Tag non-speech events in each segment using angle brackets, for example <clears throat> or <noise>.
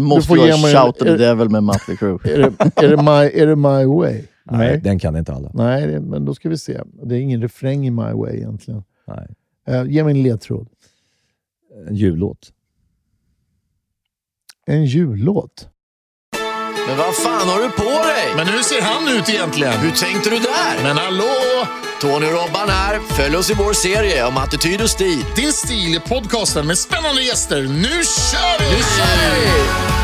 Måste får ju ge mig- Shout at the Devil med Mötley Crüe. <laughs> Är det, är det, my, är det my way? Nej, den kan inte alla. Nej, det- men då ska vi se. Det är ingen refräng i My Way egentligen. Nej. Eh, ge mig en ledtråd. En jullåt. En jullåt. Men vad fan har du på dig? Men hur ser han ut egentligen? Hur tänkte du där? Men hallå! Tony och Robban här. Följ oss i vår serie om attityd och stil. Din stil i podcasten med spännande gäster. Nu kör vi! Nu kör vi!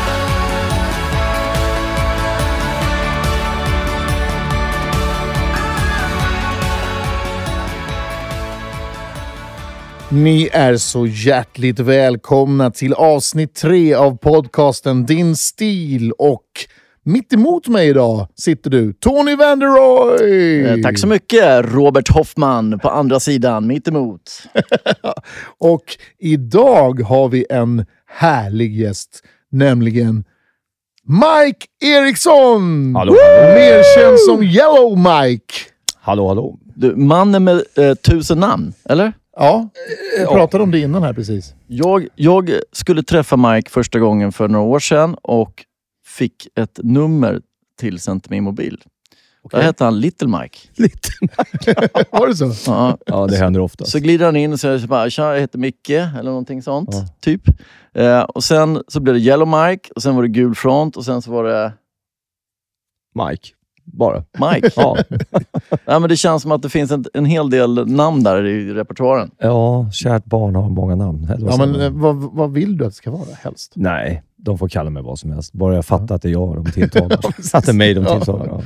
Ni är så hjärtligt välkomna till avsnitt tre av podcasten Din stil. Och mitt emot mig idag sitter du, Tony Vanderoy! Eh, Tack så mycket, Robert Hoffman på andra sidan, mitt emot. <laughs> Och idag har vi en härlig gäst, nämligen Mike Eriksson! Hallå, Mer känd som Yellow Mike. Hallå, hallå. Du, mannen med eh, tusen namn, eller? Ja, vi pratade om det innan här precis. Jag, jag skulle träffa Mike första gången för några år sedan och fick ett nummer tillsänt till min mobil. Där hette han Little Mike. <laughs> <laughs> Var det så? Ja. Ja, det händer ofta. Så glider han in och säger bara, tja jag heter Micke, eller någonting sånt. Ja. Typ. Eh, och sen så blev det Yellow Mike, och sen var det Gul Front och sen så var det Mike. Bara. Mike. Ja. <laughs> ja, men det känns som att det finns en, en hel del namn där i repertoaren. ja, kärt barn har många namn. Ja, men eh, vad, vad vill du att det ska vara helst? Nej, de får kalla mig vad som helst. Bara jag fattar att det är jag de tilltalar. <laughs> att det är mig de tilltalar. Ja.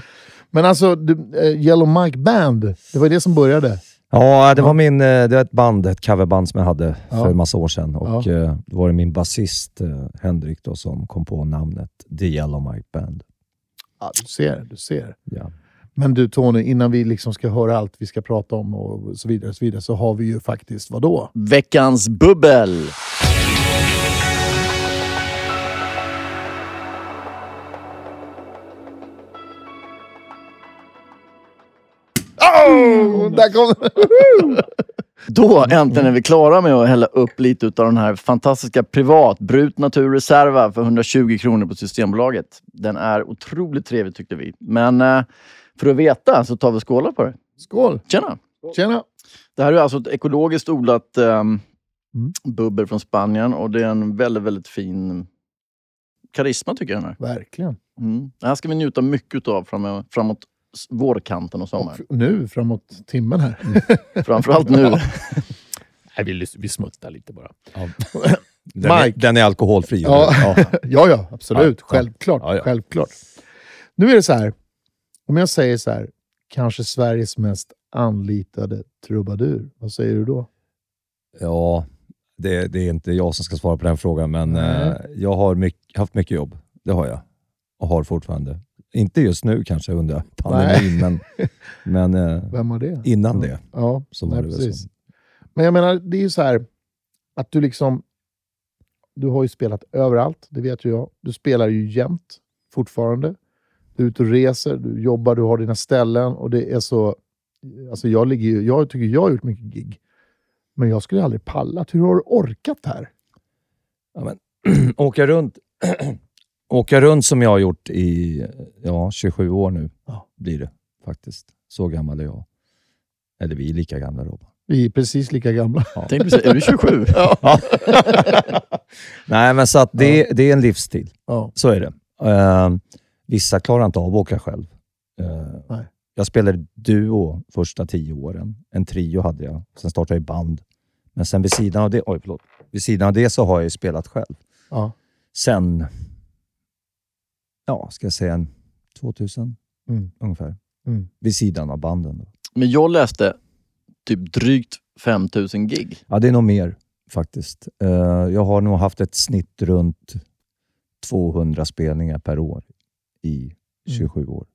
Men alltså, du, eh, Yellow Mike Band, det var det som började. Ja, det var min, eh, det var ett band, ett coverband som jag hade Ja. för en massa år sedan. Och Ja. eh, då var det min basist Henrik då, som kom på namnet The Yellow Mike Band. Ja, du ser, du ser. Ja. Men du Tony, innan vi liksom ska höra allt vi ska prata om och så vidare, så, vidare, så har vi ju faktiskt, vad då? Veckans bubbel! Där kom Då äntligen är vi klara med att hälla upp lite av den här fantastiska privat Brut Natur Reserva för 120 kronor på Systembolaget. Den är otroligt trevlig tyckte vi. Men eh, för att veta så tar vi skålar på det. Skål! Tjena! Tjena! Det här är alltså ett ekologiskt odlat ehm, Mm. bubbel från Spanien och det är en väldigt, väldigt fin karisma tycker jag den här. Verkligen. Mm. Det här ska vi njuta mycket av framåt, vårkanten och sommaren. Och nu, framåt timmen här. Framförallt nu. <laughs> Nej, vi, vi smuttar lite bara. <laughs> Den, är, Mike. den är alkoholfri. Ja, Ja. <laughs> ja, ja absolut. Ja, ja. Självklart. Ja, ja. Självklart. Nu är det så här. Om jag säger så här, kanske Sveriges mest anlitade trubadur. Vad säger du då? Ja, det, det är inte jag som ska svara på den frågan, men Nej. eh, jag har mycket, haft mycket jobb. Det har jag. Och har fortfarande. Inte just nu kanske under pandemin, men, <laughs> men eh, det? innan det Ja, så var nej, det precis. så. Men jag menar, det är ju så här att du liksom... Du har ju spelat överallt, det vet ju jag. Du spelar ju jämt fortfarande. Du är ute och reser, du jobbar, du har dina ställen och det är så... Alltså jag, ligger jag tycker jag har gjort mycket gig. Men jag skulle aldrig pallat. Hur har du orkat här? Ja, men, <clears throat> åka, runt, <clears throat> åka runt som jag har gjort i ja, 27 år nu, Ja. blir det faktiskt. Så gammal är jag. Eller vi är lika gamla Robban. Vi är precis lika gamla. Tänkte precis, är du 27? <laughs> Ja. Nej, men så att det, det är en livsstil. Ja. Så är det. Eh, vissa klarar inte av att åka själv. Eh, Nej. jag spelade duo första tio åren. En trio hade jag. Sen startade jag i band. Men sen vid sidan av det, oj, förlåt. Vid sidan av det så har jag ju spelat själv. Ja. Sen, ja, ska jag säga en 2000 Mm. ungefär. Mm. Vid sidan av banden. Då. Men jag läste typ drygt 5000 gig. Ja, det är nog mer faktiskt. Eh, jag har nog haft ett snitt runt 200 spelningar per år i 27 år.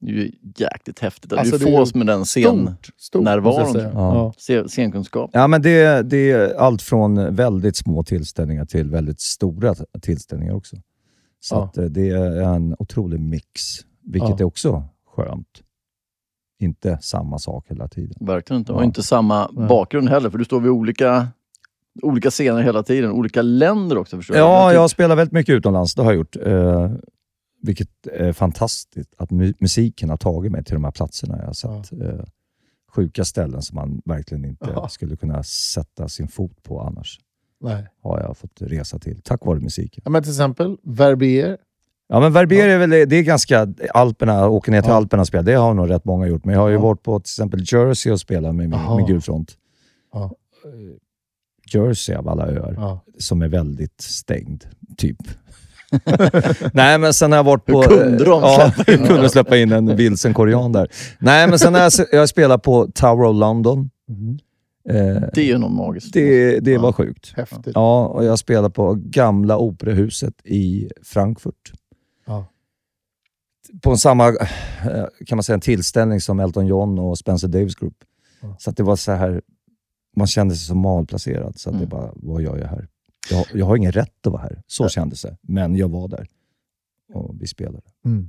Det är ju jäkligt häftigt. Det Alltså, få som med den scen, Stort, stort närvaron, måste jag säga. ja. Ja. scen, scenkunskap. Ja, men det, det är allt från väldigt små tillställningar till väldigt stora tillställningar också. Så Ja. att eh, det är en otrolig mix, vilket Ja. är också skönt. Inte samma sak hela tiden. Verkligen inte. Och Ja. inte samma Nej. bakgrund heller, för du står vid olika olika scener hela tiden. Olika länder också förstår Ja, jag. jag spelar väldigt mycket utomlands. Det har jag gjort. Eh, vilket är fantastiskt att mu- musiken har tagit mig till de här platserna. Jag har sett eh, sjuka ställen som man verkligen inte Ja. skulle kunna sätta sin fot på annars. Nej. Har jag fått resa till, tack vare musiken. Ja, men till exempel Verbier. Ja, men Verbier är väl det är ganska... Alperna, åka ner till Ja. Alperna och spela, det har nog rätt många gjort. Men jag har ju Ja. varit på till exempel Jersey och spelat med, med, med Gulfront. Ja. Eh, Jersey av alla öar. Ja. som är väldigt stängd, typ. <laughs> Nej, men sen har jag varit på... Hur kunde de ja, släppa in kunde de släppa in en vilsen korean där? Nej, men sen har jag, jag spelat på Tower of London. Mhm. Eh, Det är ju något magiskt. det det Ja. var sjukt. Häftigt. Ja, och jag spelade på gamla operahuset i Frankfurt. Ja. På en samma, eh, kan man säga, en tillställning som Elton John och Spencer Davis Group. Ja. Så att det var så här, man kände sig så malplacerad. Så att Mm. det bara, vad gör jag här? Jag, jag har ingen rätt att vara här. Så kändes det. Men jag var där. Och vi spelade. Mm.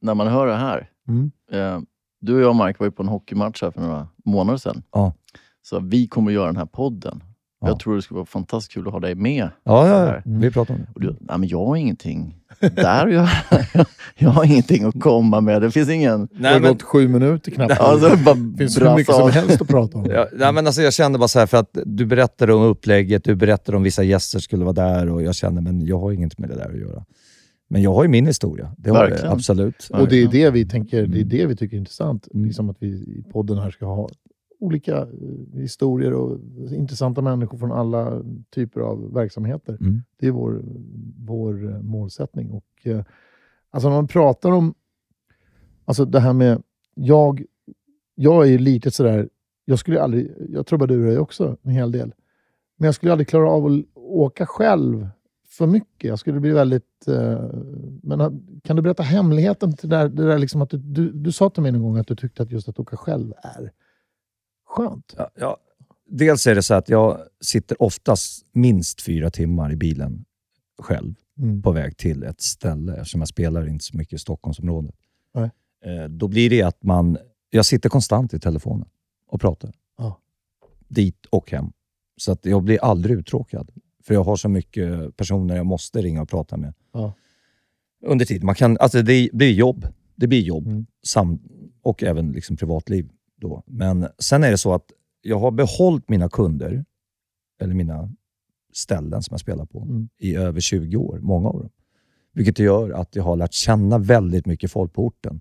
När man hör det här. Mm. Eh, du och jag Mike var ju på en hockeymatch här för några månader sedan. Ja. Så vi kommer att göra den här podden. Ja. Jag tror det skulle vara fantastiskt kul att ha dig med. Ja, ja, ja. Där. vi pratade om det. Och du, nej men jag har ingenting där göra. <laughs> jag har ingenting att komma med. Det finns ingen... det har gått sju minuter knappt. Alltså, bara det finns hur mycket som helst att prata om. Ja, nej, men alltså jag kände bara så här, för att du berättade om upplägget, du berättade om vissa gäster skulle vara där och jag kände, men jag har inget med det där att göra. Men jag har ju min historia. Det har jag, Verkligen. absolut. Och det är det vi tänker, det är Mm. det vi tycker är intressant. Mm. Liksom att vi i podden här ska ha olika eh, historier och intressanta människor från alla typer av verksamheter. Mm. Det är vår, vår eh, målsättning. Och, eh, alltså när man pratar om alltså det här med... Jag, jag är ju lite sådär... Jag skulle aldrig... Jag trubadurar ju också en hel del. Men jag skulle aldrig klara av att åka själv för mycket. Jag skulle bli väldigt... Eh, men kan du berätta hemligheten till det där, det där liksom att du, du, du sa till mig någon gång att du tyckte att just att åka själv är skönt. Ja, ja. Dels är det så att jag sitter oftast minst fyra timmar i bilen själv Mm. på väg till ett ställe eftersom jag spelar inte så mycket i Stockholmsområdet. Nej. Eh, Då blir det att man... Jag sitter konstant i telefonen och pratar. Ja. Dit och hem. Så att jag blir aldrig uttråkad. För jag har så mycket personer jag måste ringa och prata med. Ja. Under tiden. Man kan, alltså det blir jobb. Det blir jobb. Mm. Sam, och även liksom privatliv. Då. Men sen är det så att jag har behållit mina kunder, eller mina ställen som jag spelar på, Mm. i över 20 år. Många av dem. Vilket gör att jag har lärt känna väldigt mycket folk på orten.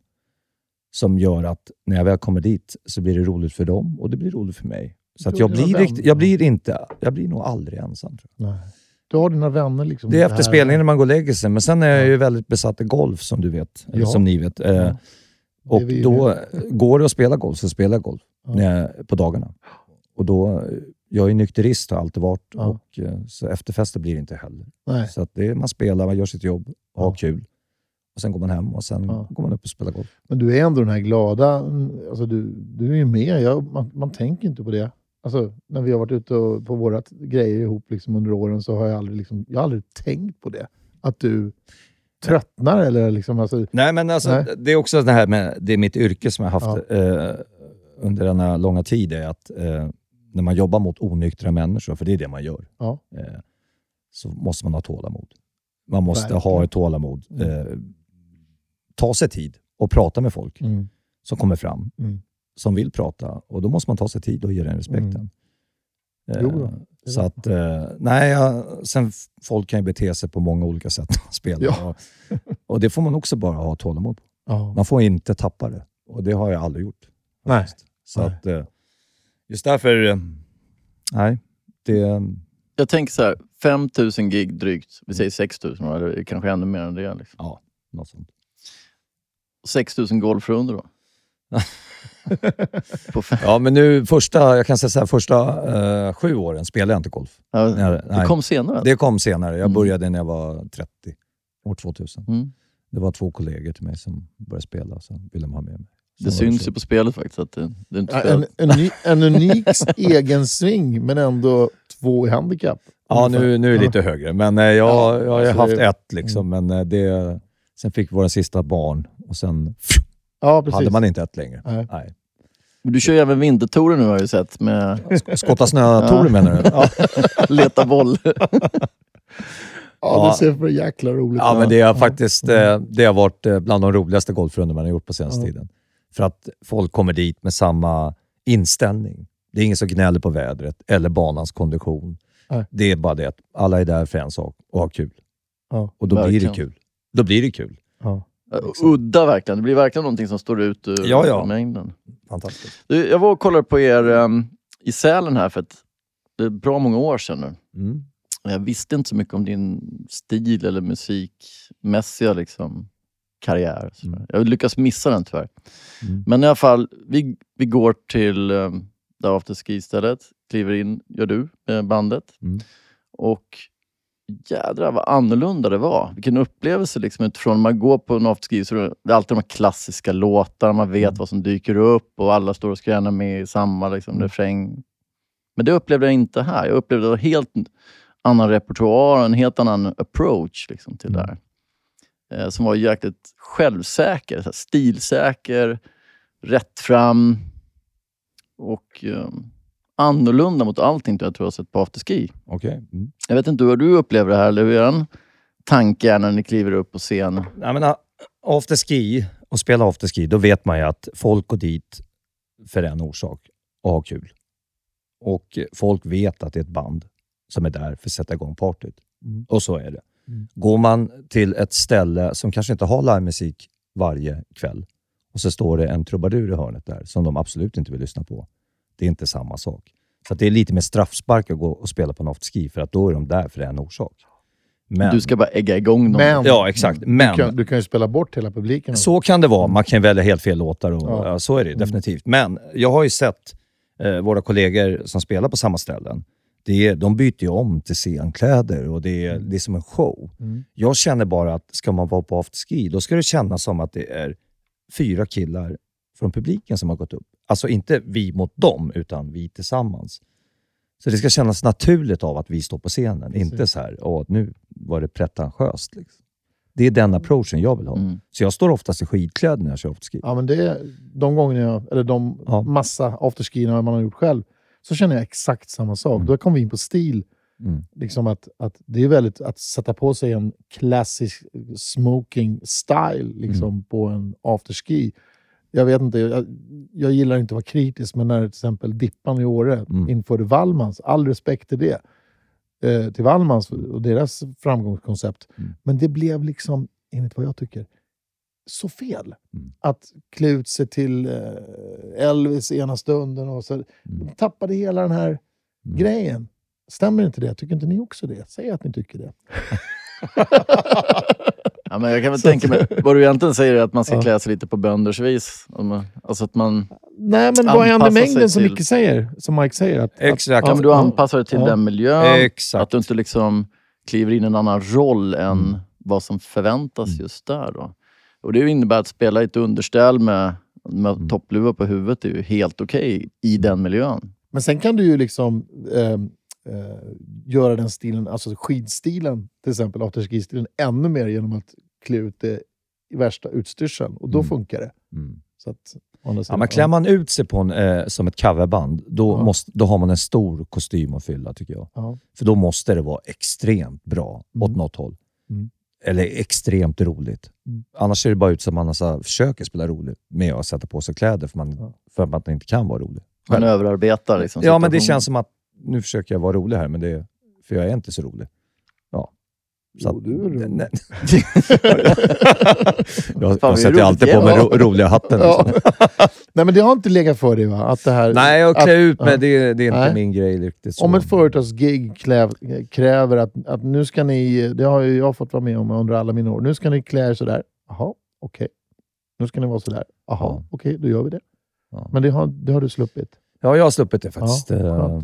Som gör att när jag väl kommer dit så blir det roligt för dem och det blir roligt för mig. Så jag blir, vänner. rikt, jag blir inte, jag blir nog aldrig ensam. Tror jag. Nej. Du har dina vänner. Liksom, Det är efter spelningen när man går och lägger sig. Men sen är jag ju väldigt besatt av golf som du vet. Ja. som ni vet. Eh, Ja. Och då går det att spela golf så spelar jag golf Ja. på dagarna. Och då, jag är nykterist har alltid varit. Ja. Och, eh, så efterfester blir det inte heller. Nej. Så att det är, man spelar, man gör sitt jobb, har Ja. kul. Och sen går man hem och sen Ja. går man upp och spelar golf. Men du är ändå den här glada, alltså du, du är ju med. Jag, man, man tänker inte på det. Alltså, när vi har varit ute och, på våra grejer ihop liksom, under åren så har jag aldrig, liksom, jag har aldrig tänkt på det. Att du tröttnar eller liksom... Alltså, Nej, men alltså, Nej. det är också det här med det är mitt yrke som jag har haft eh, under denna långa tid. är att eh, När man jobbar mot onyktra människor, för det är det man gör, Ja. eh, så måste man ha tålamod. Man måste Verkligen. ha ett tålamod. Eh, ta sig tid och prata med folk mm, som kommer fram, Mm. som vill prata. Och Då måste man ta sig tid och ge den respekten. Eh, Jo så att, eh, nej, sen folk kan ju bete sig på många olika sätt när man spelar. Ja. Och, och det får man också bara ha tålamod på. ja. Man får inte tappa det. Och det har jag aldrig gjort. Nej. Så Nej. att, eh, just därför, nej, det... Jag tänker så här, 5 000 gig drygt. Vi säger 6 000, eller kanske ännu mer än det. Liksom. Ja, något sånt. 6 000 golfrundor då. Ja, men nu första, jag kan säga så här, första eh, sju åren spelade jag inte golf. Ja, Nej, det nej. kom senare. Det kom senare. Jag Mm. började när jag var 30, år 2000. Mm. Det var två kollegor till mig som började spela, så ville de ha med mig. Sen Det syns ju på spelet faktiskt att det, det är inte Ja. En, en, ny- en unik <laughs> egen sving, men ändå två i handikapp. Ja, nu, nu är det Ja. lite högre, men eh, jag, Ja, jag har alltså haft ett, liksom, men eh, det, sen fick vi våra sista barn och sen Ja, precis. hade man inte ett längre. Nej. Nej. Du kör ju även vintertouren nu har jag ju sett med Skotta snö-touren menar du? Ja. <laughs> leta boll. Ja, <laughs> Ja. det ser för jäkla roligt Ja, ut. men det har faktiskt eh, det har varit eh, bland de roligaste golfrundor man har gjort på senaste Ja. tiden. För att folk kommer dit med samma inställning. Det är ingen som gnäller på vädret eller banans kondition. Nej. Det är bara det att alla är där för en sak och har kul. Ja. Och då blir Verkligen. det kul. Då blir det kul. Ja. Udda verkligen. Det blir verkligen någonting som står ut ur Ja, ja. mängden. Fantastiskt. Jag var och kollade på er um, i Sälen här för ett, det är bra många år sedan nu. Mm. Jag visste inte så mycket om din stil eller musikmässiga liksom, karriär. Mm. Jag lyckas missa den tyvärr. Mm. Men i alla fall, vi, vi går till um, det afterski-stället, kliver in, gör du, med bandet. Mm. Och jädrar vad annorlunda det var. Vilken upplevelse liksom utifrån. Man går på en afterski så är det alltid de här klassiska låtarna, man vet Mm. vad som dyker upp och alla står och skränar med i samma liksom, Mm. refräng. Men det upplevde jag inte här. Jag upplevde en helt annan repertoar, en helt annan approach liksom, till Mm. det här. Eh, som var jäkligt självsäker, så här, stilsäker, rätt fram och eh, annorlunda mot allting jag tror jag har sett på afterski. Okej. Mm. Jag vet inte hur du upplever det här, eller hur är en tanke är när ni kliver upp på scen? Jag menar, afterski och spela afterski, då vet man ju att folk går dit för en orsak och har kul. Och folk vet att det är ett band som är där för att sätta igång partyt. Mm. Och så är det. Mm. Går man till ett ställe som kanske inte har livemusik varje kväll och så står det en trubadur i hörnet där som de absolut inte vill lyssna på. Det är inte samma sak. Så att det är lite mer straffspark att gå och spela på en afterski för att då är de där för en orsak. Men, Du ska bara ägga igång någon. Men, Ja, exakt. Men Du, kan, du kan ju spela bort hela publiken. så kan det vara. Man kan välja helt fel låtar. Och, Ja. ja. så är det definitivt. Men jag har ju sett eh, våra kollegor som spelar på samma ställen. Det är, de byter ju om till scenkläder och det är, det är som en show. Mm. Jag känner bara att ska man vara på afterski, då ska det kännas som att det är fyra killar från publiken som har gått upp. Alltså inte vi mot dem, utan vi tillsammans. Så det ska kännas naturligt av att vi står på scenen. Precis. Inte så här, åh, nu var det pretentiöst. Liksom. Det är den approachen jag vill ha. Mm. Så jag står oftast i skidkläder när jag kör afterski. Ja, men det de gångerna jag, eller de Ja. massa afterskierna man har gjort själv, så känner jag exakt samma sak. Mm. Då kommer vi in på stil. Mm. Liksom att, att det är väldigt att sätta på sig en klassisk smoking style liksom, Mm. på en afterski. Jag vet inte, jag, jag gillar inte att vara kritisk, men när till exempel Dippan i Åre Mm. införde Wallmans, all respekt till det, eh, till Wallmans och deras framgångskoncept. Mm. Men det blev liksom, enligt vad jag tycker, så fel. Mm. Att klä ut sig till eh, Elvis ena stunden och så. De tappade hela den här Mm. grejen. Stämmer inte det? Tycker inte ni också det? Säg att ni tycker det. <laughs> <laughs> Ja, men jag kan väl Så tänka mig, vad du egentligen säger är att man ska Ja. klä sig lite på bönders vis. Alltså att man, Nej, men vad sig mängden som Micke säger? Som Mike säger? Att, Exakt. ja, men du anpassar dig till Ja. den miljön. Exakt. Att du inte liksom kliver in i en annan roll än Mm. vad som förväntas Mm. just där. Då. Och Det innebär att spela i ett underställ med, med Mm. toppluva på huvudet är ju helt okej i den miljön. Men sen kan du ju liksom ehm, eh, göra den stilen, alltså skidstilen, till exempel afterski-stilen, ännu mer genom att klä ut det i värsta utstyrseln. Och då Mm. funkar det. Mm. Så att, Ja, men klär man ut sig på en, eh, som ett coverband, då, Ja. måste, då har man en stor kostym att fylla tycker jag. Ja. För då måste det vara extremt bra åt Mm. något håll. Mm. Eller extremt roligt. Mm. Annars ser det bara ut som att man alltså försöker spela roligt med att sätta på sig kläder för, man, Ja. för att man inte kan vara rolig. Man överarbetar liksom Ja, men det känns som att nu försöker jag vara rolig här, men det, för jag är inte så rolig. Ja. Så Jo, du är rolig. Nej. <laughs> jag Fan, jag sätter alltid på mig ro, roliga hatten. Ja. liksom. <laughs> Nej, men det har inte legat för dig va? Att det här, Nej, jag klär att- ut mig, ja. det, det är inte Nej. min grej riktigt. Så. Om ett företagsgig kräver att, att nu ska ni, det har jag fått vara med om under alla mina år, nu ska ni klä er sådär. Jaha, okej. Nu ska ni vara sådär. Jaha, Ja. okej, då gör vi det. Ja. Men det har, det har du sluppit. Ja, jag har sluppit det faktiskt. Ja.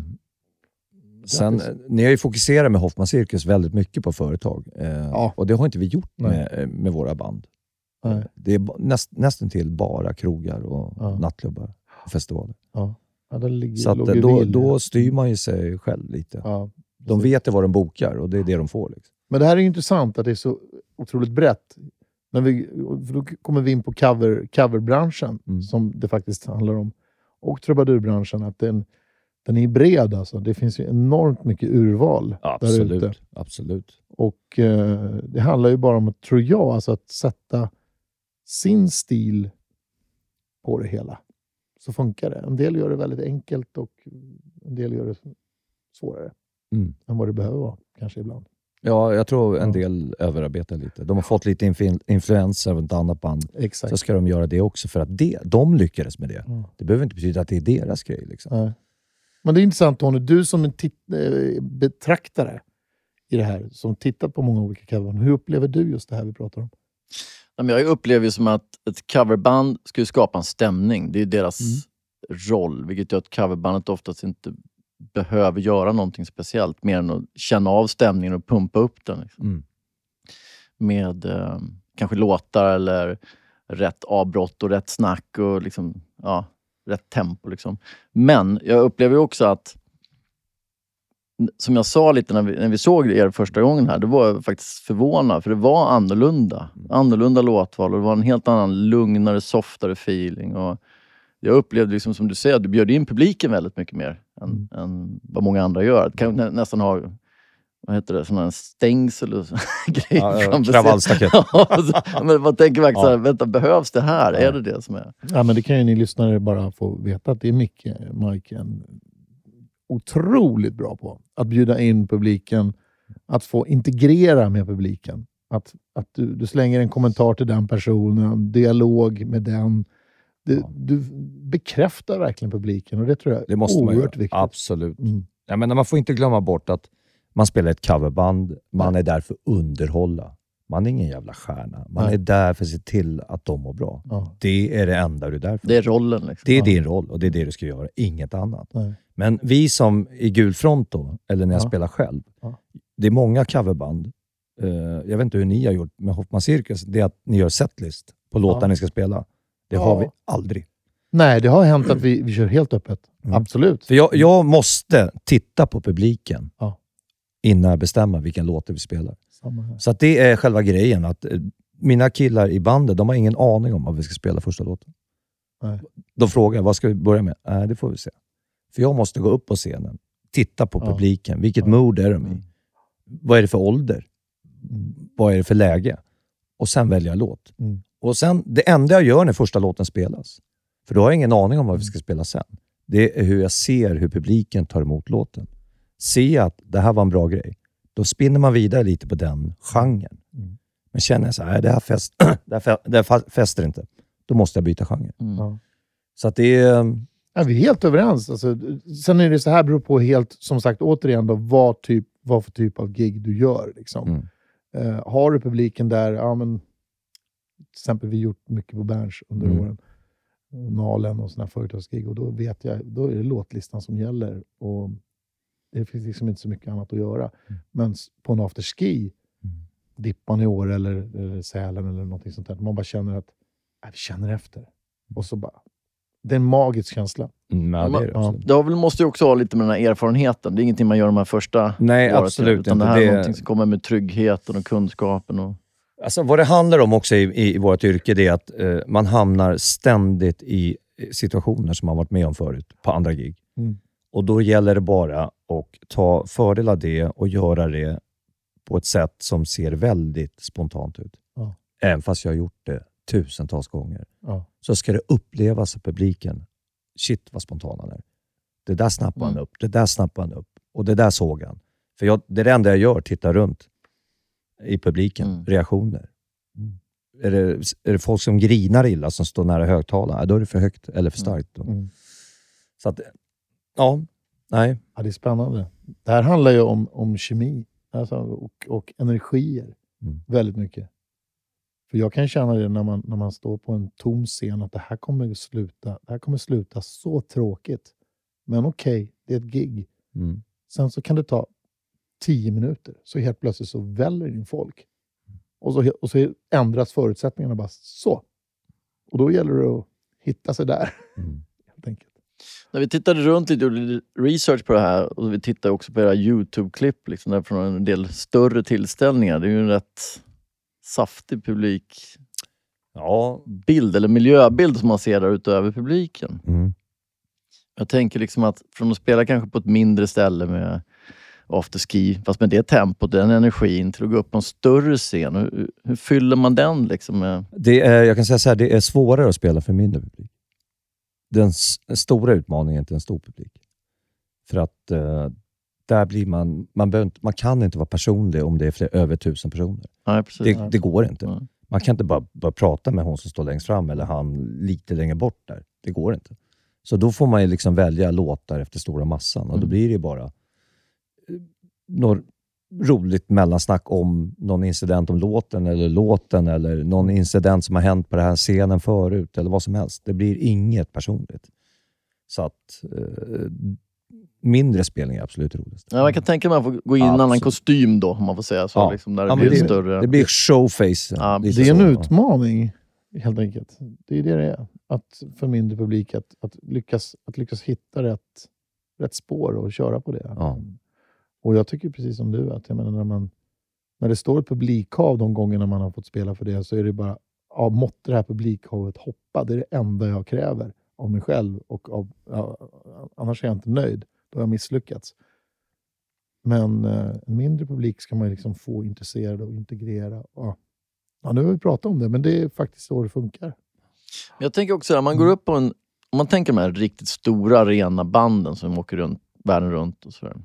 Sen, Grattis. eh, ni har ju fokuserat med Hoffman Cirkus väldigt mycket på företag. Eh, Ja. Och det har inte vi gjort med, eh, med våra band. Nej. Det är näst, nästan till bara krogar och Ja. nattklubbar och festivaler. Ja, ja det ligger, Så att, eh, då, då styr man ju sig själv lite. Ja, De vet ju vad de bokar och det är det de får. Liksom. Men det här är intressant att det är så otroligt brett. När vi, då kommer vi in på cover, coverbranschen, Mm. som det faktiskt handlar om. och trubadurbranschen att den, den är bred. Alltså. Det finns ju enormt mycket urval där ute. Absolut. Och eh, Det handlar ju bara om, tror jag, alltså att sätta sin stil på det hela. Så funkar det. En del gör det väldigt enkelt och en del gör det svårare Mm. än vad det behöver vara, kanske ibland. Ja, jag tror en Ja. del överarbetar lite. De har fått lite influenser av ett annat band. Exakt. Så ska de göra det också för att det, de lyckades med det. Ja. Det behöver inte betyda att det är deras grej. Liksom. Nej. Men det är intressant Tony, du som en eh, betraktare i det här, som tittat på många olika coverband. Hur upplever du just det här vi pratar om? Jag upplever ju som att ett coverband ska skapa en stämning. Det är deras roll, vilket gör att coverbandet oftast inte behöver göra någonting speciellt mer än att känna av stämningen och pumpa upp den. Liksom. Mm. Med eh, kanske låtar eller rätt avbrott och rätt snack och liksom, ja, rätt tempo. Liksom. Men jag upplever också att som jag sa lite när vi, när vi såg er första gången här, då var jag faktiskt förvånad för det var annorlunda. Annorlunda låtval och det var en helt annan lugnare, softare feeling. Och jag upplevde, liksom, som du säger, att du bjöd in publiken väldigt mycket mer än, än vad många andra gör. Kan nä, nästan ha vad heter det, sådana stängsel och <laughs> grejer Ja, ja, kravallstaket. <laughs> Ja, men man tänker verkligen Ja. här, vänta, behövs det här? Ja. Är det det som är? Ja, men det kan ju ni lyssnare bara få veta att det är Micke, Mike, en otroligt bra på. Att bjuda in publiken, att få integrera med publiken. Att, att du, du slänger en kommentar till den personen, dialog med den. Du, Ja. du bekräftar verkligen publiken och det tror jag är Det måste man oerhört göra. viktigt. Absolut. Mm. Jag menar, man får inte glömma bort att man spelar ett coverband. Man är där för att underhålla. Man är ingen jävla stjärna. Man Nej. är där för att se till att de mår bra. Ja. Det är det enda du är där för. Det är rollen. Liksom. Det är Ja. din roll och det är det du ska göra, inget annat. Nej. Men vi som i gul front då, eller när jag Ja. spelar själv. Det är många coverband. Eh, jag vet inte hur ni har gjort med Hoffman Circus. Det är att ni gör setlist på låtar ni ska spela. Det har vi aldrig. Nej, det har hänt att vi, vi kör helt öppet. Mm. Absolut. För jag, jag måste titta på publiken Ja. Innan jag bestämmer vilken låt vi spelar. Så det är själva grejen. Att eh, mina killar i bandet, de har ingen aning om vad vi ska spela första låten. Nej. De frågar, vad ska vi börja med? Nej, det får vi se. För jag måste gå upp på scenen, titta på Ja. publiken. Vilket Ja. mood är de i? Mm. Vad är det för ålder? Mm. Vad är det för läge? Och sen välja låt. Mm. Och sen, Det enda jag gör när första låten spelas, för då har jag ingen aning om vad vi ska spela sen. Det är hur jag ser hur publiken tar emot låten. Ser jag att det här var en bra grej, då spinner man vidare lite på den genren. Mm. Men känner jag så här, "Nej, det här, fest, <clears throat> det här, fe- det här fäster inte, då måste jag byta genre. Mm. Ja. Så att det är... Ja, vi är helt överens. Alltså, sen är det så här, beror på helt, som sagt, återigen då, vad, typ, vad för typ av gig du gör. Liksom. Mm. Eh, har du publiken där, ja men, till exempel vi har gjort mycket på Berns under Mm. åren, Nalen och sådana företagsgig, och då vet jag, då är det låtlistan som gäller. Och det finns liksom inte så mycket annat att göra. Men s- på en afterski, Mm. Dippan i år eller, eller Sälen eller någonting sånt där, man bara känner att, äh, vi känner efter. Och så bara, det är en magisk känsla. Mm, ja, det är det Ja. Det väl, måste ju också ha lite med den här erfarenheten. Det är ingenting man gör de här första Nej, året, absolut utan inte. Det här är Det- någonting som kommer med tryggheten och kunskapen. Och, Alltså, vad det handlar om också i, i, i vårt yrke, det är att eh, man hamnar ständigt i situationer som man varit med om förut, på andra gig. Mm. Och då gäller det bara att ta fördel av det och göra det på ett sätt som ser väldigt spontant ut. Ja. Även fast jag har gjort det tusentals gånger, Ja. så ska det upplevas av publiken. Shit vad spontan han är. Det där snappade han Mm. upp, det där snappade han upp och det där såg han. För jag, det är det enda jag gör, titta runt i publiken. Mm. Reaktioner. Mm. Är, det, är det folk som grinar illa som står nära högtalaren, ja, då är det för högt eller för starkt. Då. Mm. Så att, ja, nej. Ja, det är spännande. Det här handlar ju om, om kemi alltså, och, och energier Mm. väldigt mycket. För Jag kan känna det när man, när man står på en tom scen, att det här kommer sluta, det här kommer sluta så tråkigt. Men okej, det är ett gig. Mm. Sen så kan det ta tio minuter, så helt plötsligt så väller in folk. Och så, och så ändras förutsättningarna bara så. Och då gäller det att hitta sig där, Mm. <laughs> helt enkelt. När vi tittade runt lite och gjorde research på det här och vi tittade också på era Youtube-klipp liksom, från en del större tillställningar. Det är ju en rätt saftig publikbild Ja, eller miljöbild som man ser där utöver publiken. mm. Jag tänker liksom att från att spela kanske på ett mindre ställe med afterski, fast med det tempot, den energin, till att gå upp på en större scen. Hur, hur fyller man den? Liksom med... Det är, jag kan säga så här, det är svårare att spela för mindre publik. Den stora utmaningen till en stor publik. För att eh, där blir man, man, behöver man kan inte vara personlig om det är fler, över tusen personer. Nej, precis. Det, det går inte. Nej. Man kan inte bara, bara prata med hon som står längst fram eller han lite längre bort där. Det går inte. Så då får man ju liksom välja låtar efter stora massan och då Mm. blir det bara eh, något roligt mellansnack om någon incident om låten eller låten eller någon incident som har hänt på den här scenen förut eller vad som helst. Det blir inget personligt. Så att eh, mindre spelning är absolut roligast. Ja, man kan tänka mig att man får gå in i en annan kostym då, om man får säga så. Ja. Liksom, där det Ja, men blir det, större. det blir showface. Ja, Det är en så. utmaning, helt enkelt. Det är det det är. Att, för mindre publik att, att, lyckas, att lyckas hitta rätt, rätt spår och köra på det. Ja. Och jag tycker precis som du, att jag menar, när, man, när det står ett publikhav de gångerna man har fått spela för det, så är det bara, ja, måtte det här publikhavet hoppa. Det är det enda jag kräver av mig själv. Och av, ja, annars är jag inte nöjd. Då har jag misslyckats. Men eh, en mindre publik ska man liksom få intresserad och integrera. Ja. Ja, nu har vi pratat om det, men det är faktiskt så det funkar. Jag tänker också, om man går upp på en... Om man tänker de här riktigt stora arena banden som åker runt, världen runt och sådär.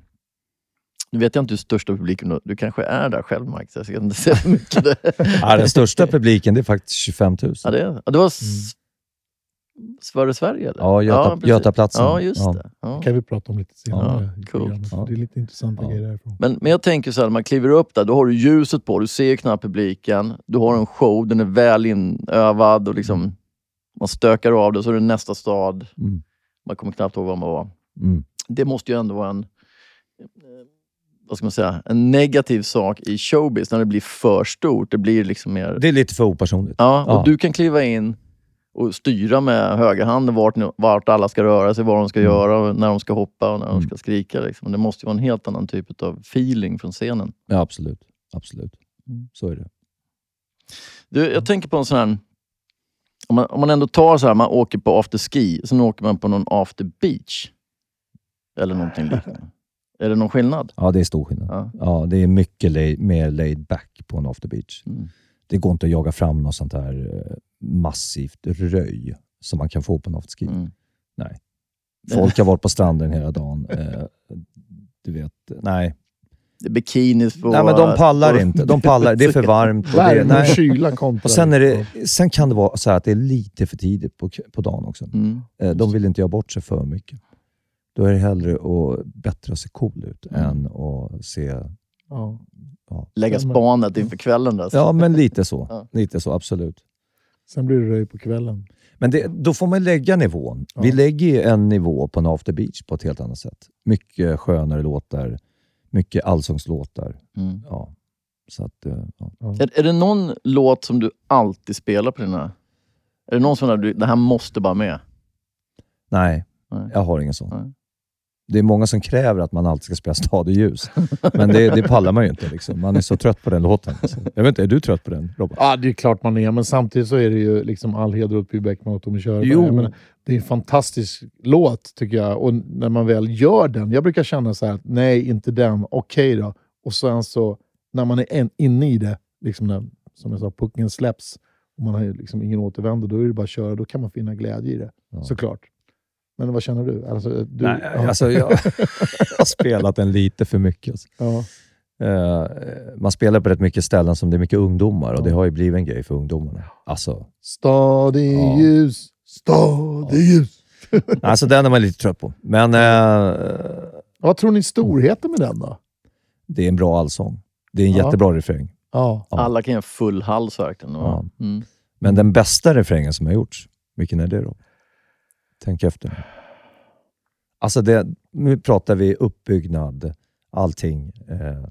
Nu vet jag inte hur största publiken du, kanske är där själv Mike, så jag ska inte säga för mycket. Det, <laughs> Ja, den största publiken det är faktiskt 25 000. ja, det, ja, det var s- Sverige Sverige eller? Ja, Göta, precis. Götaplatsen. Ja, just Ja. det. Ja. kan vi prata om lite senare. Ja, Ja. Det är lite intressanta Ja. grejer därifrån. Men, men jag tänker så här, när man kliver upp där, då har du ljuset på, du ser ju knappt publiken. Du har en show, den är väl inövad och liksom, man stökar av det, så är det nästa stad. Mm. Man kommer knappt ihåg var man var. Mm. Det måste ju ändå vara en, vad ska man säga, en negativ sak i showbiz, när det blir för stort. Det blir liksom mer... Det är lite för opersonligt. Ja, och Ja. du kan kliva in och styra med högerhanden vart, vart alla ska röra sig, vad de ska Mm. göra, när de ska hoppa och när de Mm. ska skrika. Liksom. Det måste ju vara en helt annan typ av feeling från scenen. Ja, absolut. absolut. Mm. Så är det. Du, jag tänker på en sån här... Om man, om man ändå tar så här, man åker på after ski, sen åker man på någon after beach. Eller någonting <laughs> liknande. Är det någon skillnad? Ja, det är stor skillnad. Ja. Ja, det är mycket lay, mer laid back på en after beach. Mm. Det går inte att jaga fram något sånt här eh, massivt röj som man kan få på en afterski. Mm. Folk har varit på stranden hela dagen. <laughs> Eh, du vet, nej. Det är bikinis på... nej men de pallar på- inte. De pallar, det är för varmt. Och, det, Värme och nej. kyla kontra... och sen, är det, sen kan det vara så här att det är lite för tidigt på, på dagen också. Mm. Eh, De vill inte göra bort sig för mycket. Då är det hellre att bättre att se cool ut Mm. än att se... Ja. Lägga Stämmer. spanet inför kvällen. Där. Ja, men lite så. <laughs> Ja. Lite så, absolut. Sen blir det röj på kvällen. Men det, då får man lägga nivån. Vi Ja. lägger ju en nivå på en after beach på ett helt annat sätt. Mycket skönare låtar, mycket allsångslåtar. Mm. Ja. Så att, eh, ja. Är, är det någon låt som du alltid spelar på dina... Är det någon sån där du, det här måste bara med? Nej, Nej. jag har ingen sån. Nej. Det är många som kräver att man alltid ska spela stadig ljus. Men det, det pallar man ju inte. Liksom. Man är så trött på den låten. Så. Jag vet inte, är du trött på den Robert? Ja, det är klart man är, men samtidigt så är det ju liksom all heder åt Py Bäckman och Tommy Körberg. Det är en fantastisk låt, tycker jag. Och när man väl gör den, jag brukar känna så här, att nej, inte den, okej då. Och sen så, när man är en, inne i det, liksom när, som jag sa, pucken släpps, och man har liksom ingen återvändo, då är det bara att köra. Då kan man finna glädje i det, Ja. såklart. Men vad känner du? Alltså, du Nej, ja, alltså, jag, <laughs> har spelat den lite för mycket. Alltså. ja. Eh, man spelar på rätt mycket ställen som det är mycket ungdomar och det Ja. har ju blivit en grej för ungdomarna. Alltså, Stadig Ja. ljus, stadig ljus. <laughs> alltså den är man lite trött på. Men eh, Vad tror ni storheten med den då? det är en bra allsång. Det är en Ja. jättebra refräng. Ja. Ja. Alla kan göra full hals verkligen. Ja. Mm. Men den bästa refrängen som har gjorts, vilken är det då? Tänk efter. nu. Alltså det, nu pratar vi uppbyggnad, allting. Eh,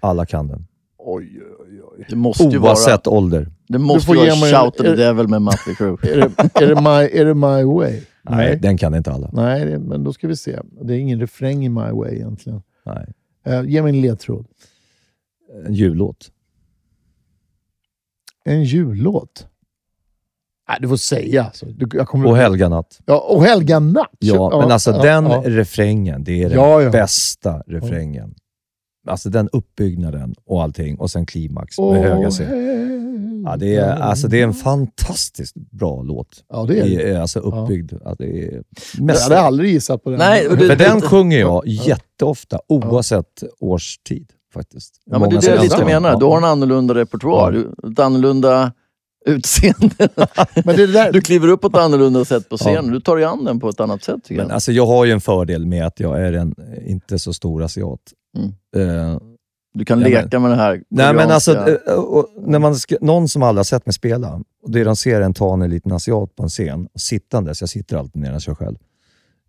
alla kan den. Oj, oj, oj. Det måste ju Oavsett vara, ålder. det måste får ju vara Shout at the Devil med Mötley Crüe. <laughs> Är det, är, det my, är det My Way? Nej, den kan inte alla. Nej, det, men då ska vi se. Det är ingen refräng i My Way egentligen. Nej. Uh, ge mig en ledtråd. En jullåt. En jullåt? Nej, du får säga. Alltså. Du, jag kommer Och Helga natt. Ja, och Helga natt. Ja, men alltså ja, den ja. refrängen, det är den Ja, ja. bästa refrängen. Alltså den uppbyggnaden och allting och sen klimax med Åh, höga C. Ja, det, är, alltså, det är en fantastiskt bra låt. Ja, det är Det är alltså uppbyggd. Ja. det är Jag mest, hade aldrig gissat på den. Nej, och det- den sjunger jag jätteofta, oavsett årstid faktiskt. Ja, men det är det jag lite menar. Du har en annorlunda repertoar. Ett annorlunda utseende. <laughs> Men det där, Du kliver upp på ett annorlunda sätt på scenen. Du tar dig an den på ett annat sätt Men jag. alltså, jag har ju en fördel med att jag är en inte så stor asiat. Mm. Eh, Du kan Ja, men- leka med det här Nej, men alltså, och när man ska, någon som aldrig har sett mig spela, och det de ser är en tanig liten asiat på en scen, och sittandes, jag sitter alltid ner när jag kör själv,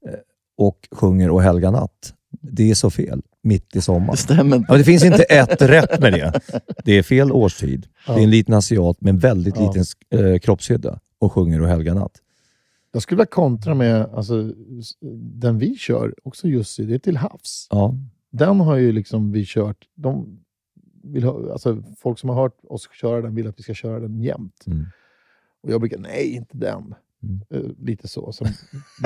eh, och sjunger Och helga natt. Det är så fel, mitt i sommaren. Det stämmer inte. Ja, men det finns inte ett rätt med det. Det är fel årstid. Det är en liten asiat med en väldigt Ja. liten eh, kroppshydda och sjunger Och helga natt. jag skulle vilja kontra med alltså, den vi kör, också Jussi, det är till havs. Ja. Den har ju liksom vi kört. De vill ha, alltså, folk som har hört oss köra den vill att vi ska köra den jämt. Mm. Och jag brukar, nej, inte den. Mm. Eh, lite så. Som, <laughs>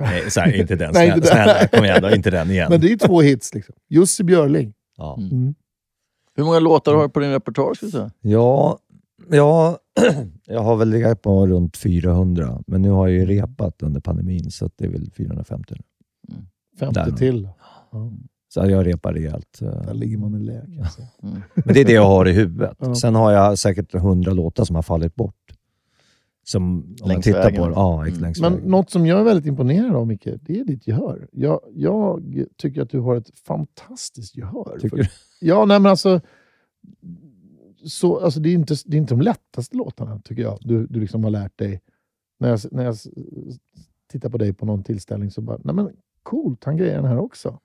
Nej, så här, inte den. Nej, Snälla, inte den. snälla, kom igen då. Inte den igen. men det är två hits. Liksom. Jussi Björling. Ja. Mm. Hur många låtar har du på din repertoar? Ska? Ja, ja, <clears throat> jag har väl legat på runt 400, men nu har jag ju repat under pandemin, så att det är väl 450 nu. 50 Där. till. Ja, Så jag repar rejält. där eh. ligger man i lä jag säga. Men det är det jag har i huvudet. Ja. Sen har jag säkert 100 låtar som har fallit bort. Som, om man Längs tittar vägen. på det, ja, Mm. längs Men vägen. något som jag är väldigt imponerad av, Micke, det är ditt gehör. Jag, jag tycker att du har ett fantastiskt gehör. Tycker För- du? Ja, nej men alltså... Så, alltså det, är inte, det är inte de lättaste låtarna, tycker jag. Du, du liksom har lärt dig. När jag, när jag tittar på dig på någon tillställning så bara, nej men coolt, han grejer den här också.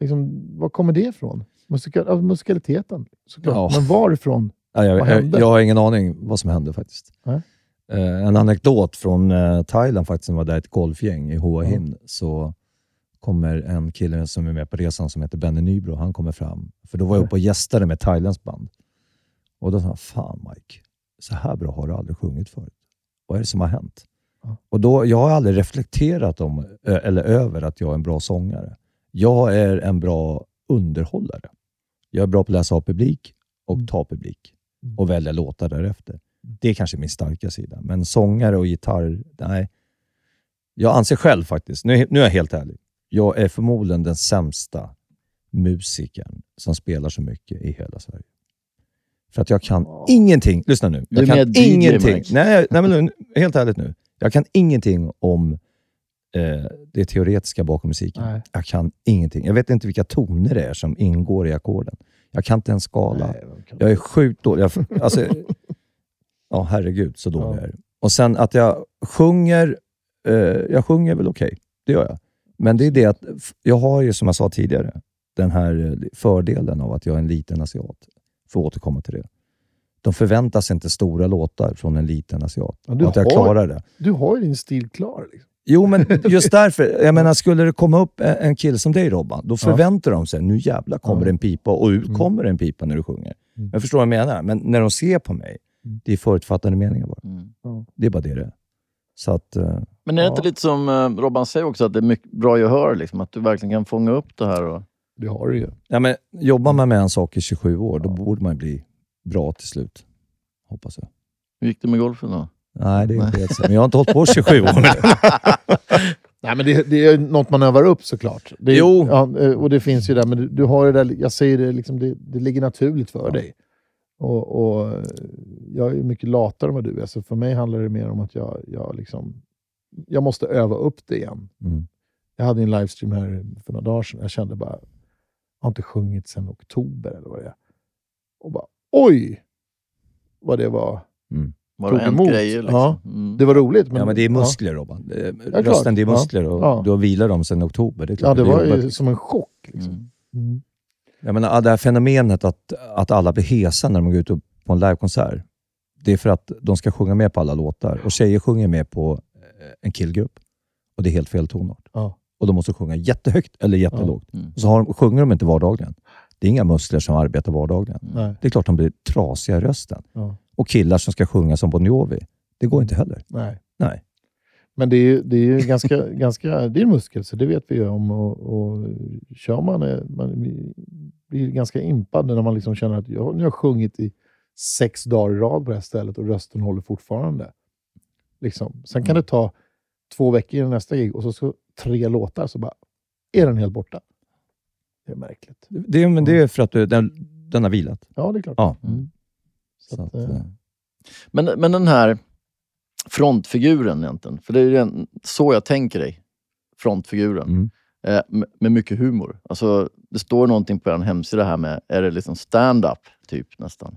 Liksom, var kommer det ifrån? Musika, ja, musikaliteten, såklart. Ja. Men varifrån? Ja, jag, Vad jag, hände? jag har ingen aning vad som hände faktiskt. Nej. Eh, en anekdot från eh, Thailand faktiskt, som var där ett golfgäng i Hua Hin, så kommer en kille som är med på resan som heter Benny Nybro, han kommer fram. För då var jag uppe och gästade med Thailands band. Och då sa han, fan Mike, så här bra har du aldrig sjungit förut. Vad är det som har hänt? Ja. Och då, jag har aldrig reflekterat om, eller över att jag är en bra sångare. Jag är en bra underhållare. Jag är bra på att läsa av publik och Mm. ta publik Mm. och välja låtar därefter. Det är kanske min starka sida. Men sångare och gitarr, nej. Jag anser själv faktiskt, nu, nu är jag helt ärlig, jag är förmodligen den sämsta musikern som spelar så mycket i hela Sverige. För att jag kan ingenting, lyssna nu, jag kan ingenting. Nej, nej men nu, helt ärligt nu. Jag kan ingenting om eh, det teoretiska bakom musiken. Nej. Jag kan ingenting. Jag vet inte vilka toner det är som ingår i ackorden. Jag kan inte ens skala. Nej, kan- Jag är sjukt dålig. Jag, alltså, ja, herregud så dålig Ja. jag är. Och sen att jag sjunger, eh, jag sjunger väl okej. Det gör jag. Men det är det att jag har ju, som jag sa tidigare, den här eh, fördelen av att jag är en liten asiat. För att återkomma till det. De förväntar sig inte stora låtar från en liten asiat. Ja, att jag har- klarar det. Du har ju din stil klar. Liksom. Jo, men <laughs> just därför. Jag menar, skulle det komma upp en, kille som dig Robban, då förväntar de sig, nu jävlar kommer Ja. en pipa och ut Mm. kommer en pipa när du sjunger. Mm. Jag förstår vad jag menar, men när de ser på mig. Det är förutfattade meningar bara. Mm. Det är bara det det är. Så att, eh, Men är det Ja. inte lite som eh, Robban säger också, att det är mycket bra gehör? Liksom, att du verkligen kan fånga upp det här? Och... Det har du ju. ja, men jobbar man med en sak i 27 år, då borde man bli bra till slut. Hoppas jag. Hur gick det med golfen då? Nej, det är inte helt så. Men jag har inte hållit på 27 år <laughs> det. Nej, men det, det är ju något man övar upp såklart. Det, Jo. Ja, eh, och det finns ju där, men du, du har det där, jag säger det, liksom, det, det ligger naturligt för Ja. dig. Och, och jag är ju mycket latare än vad du är, så för mig handlar det mer om att jag, jag, liksom, jag måste öva upp det igen. Mm. Jag hade en livestream här för några dagar sedan. Jag kände bara, jag har inte sjungit sedan oktober eller vad det är. Och bara, oj! Vad det var. Var det emot. grejer? Liksom? Ja. Mm. Det var roligt. Men, Ja, men det är ja. muskler Robban. Det är- klart. Rösten, det är Ja. muskler och Ja. du har vilat dem sedan oktober. Det är Ja, klart det att var ju som en chock. Liksom. Mm. Mm. Jag menar, det här fenomenet att, att alla blir hesa när de går ut på en livekonsert. Det är för att de ska sjunga med på alla låtar. Och tjejer sjunger med på eh, en killgrupp. Och det är helt fel tonart. Ja. Och de måste sjunga jättehögt eller jättelågt. Mm. Och så har de, sjunger de inte vardagligen. Det är inga muskler som arbetar vardagligen. Nej. Det är klart de blir trasiga i rösten. Ja. Och killar som ska sjunga som Bon Jovi, Det går inte heller. Nej. Nej. Men det är ju, det är ju ganska, <laughs> ganska det är en muskel, så det vet vi ju om. Och, och kör man, eh, man blir ganska impad när man liksom känner att jag, nu har jag sjungit i sex dagar i rad på det här stället och rösten håller fortfarande. Liksom. Sen kan det ta två veckor innan nästa gig och så, så tre låtar, så bara är den helt borta. Det är märkligt. Det, men det är för att du, den, den har vilat. Ja, det är klart. Ja. Mm. Så Så att, att, eh, eh, Men, men den här frontfiguren egentligen, för det är ju den- så jag tänker dig. Frontfiguren. mm. Eh, med, mycket humor. Alltså, det står någonting på er hemsida här med, är det liksom stand-up typ nästan?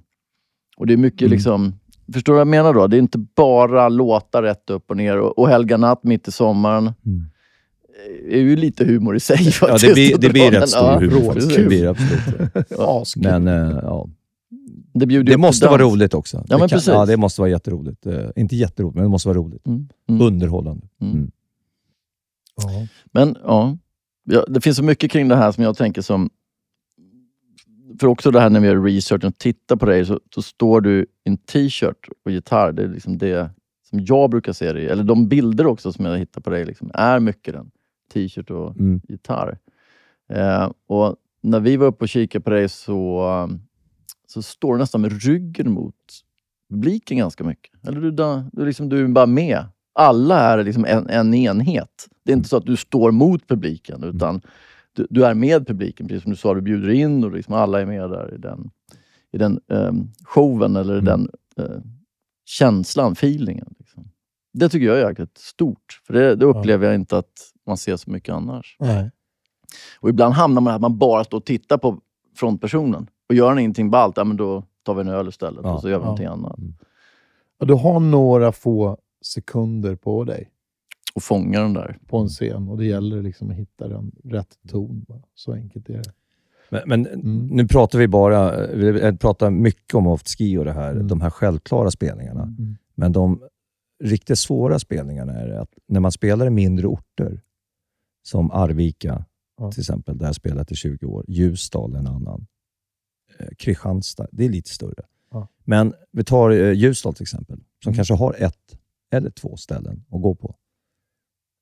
Och det är mycket Mm. liksom, förstår du vad jag menar då? Det är inte bara låtar rätt upp och ner och, och Helga natt mitt i sommaren. Mm. är ju lite humor i sig Ja, faktiskt. det blir, det blir rätt stor ja, humor. Det blir absolut. <laughs> Men eh, ja, Det, det måste vara roligt också. Ja, det precis. Ja, det måste vara jätteroligt. Eh, inte jätteroligt, men det måste vara roligt. Mm. Mm. Underhållande. Mm. Mm. Ja. Men ja, ja, det finns så mycket kring det här som jag tänker som... För också det här när vi gör research och tittar på dig så, så står du i en t-shirt och gitarr. Det är liksom det som jag brukar se dig Eller de bilder också som jag hittar på dig liksom, är mycket den. T-shirt och Mm. gitarr. Eh, och när vi var uppe och kikade på dig så, så står du nästan med ryggen mot publiken ganska mycket. Eller du, du, liksom, du är bara med. Alla är liksom en, en enhet. Det är inte så att du står mot publiken, utan du, du är med publiken. Precis som du sa, du bjuder in och liksom alla är med där i den, i den ehm, showen eller Mm. den eh, känslan, feelingen. Liksom. Det tycker jag är jäkligt stort. För det, det upplever jag inte att man ser så mycket annars. Nej. Och ibland hamnar man i att man bara står och tittar på frontpersonen. Och gör han ingenting ballt, ja, men då tar vi en öl istället Ja. och så gör vi Ja. någonting annat. Ja, du har några få sekunder på dig Och fångar den där. på en scen och det gäller liksom att hitta den rätt ton. Så enkelt är det. Men, men Mm. nu pratar vi bara, vi pratar mycket om off-ski och det här, Mm. de här självklara spelningarna. Mm. Men de riktigt svåra spelningarna är att när man spelar i mindre orter, som Arvika Ja. till exempel, där jag spelat i 20 år, Ljusdal en annan, Kristianstad, det är lite större. Ja. Men vi tar eh, Ljusdal till exempel, som Mm. kanske har ett eller två ställen att gå på.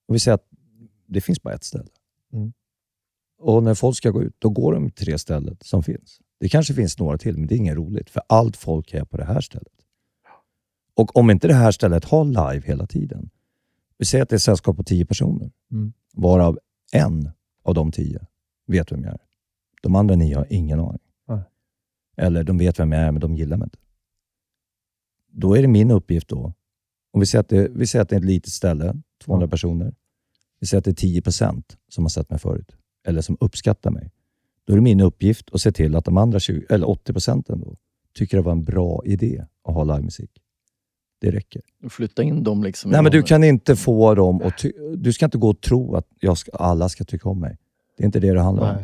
Och vi säger att det finns bara ett ställe. Mm. Och när folk ska gå ut, då går de till det stället som finns. Det kanske finns några till, men det är inget roligt, för allt folk är på det här stället. Och om inte det här stället har live hela tiden, vi säger att det är ett sällskap på tio personer, Mm. varav en av de tio vet vem jag är. De andra nio har ingen aning. Nej. Eller de vet vem jag är, men de gillar mig inte. Då är det min uppgift då, om vi säger att det, vi säger att det är ett litet ställe, 200 Ja. personer. Vi säger att det är 10 procent som har sett mig förut, eller som uppskattar mig. Då är det min uppgift att se till att de andra 20, eller 80 procenten då, tycker det var en bra idé att ha livemusik. Det räcker. Flytta in dem liksom. Nej, men du kan inte få dem att Du ska inte gå och tro att jag ska, alla ska tycka om mig. Det är inte det det handlar om.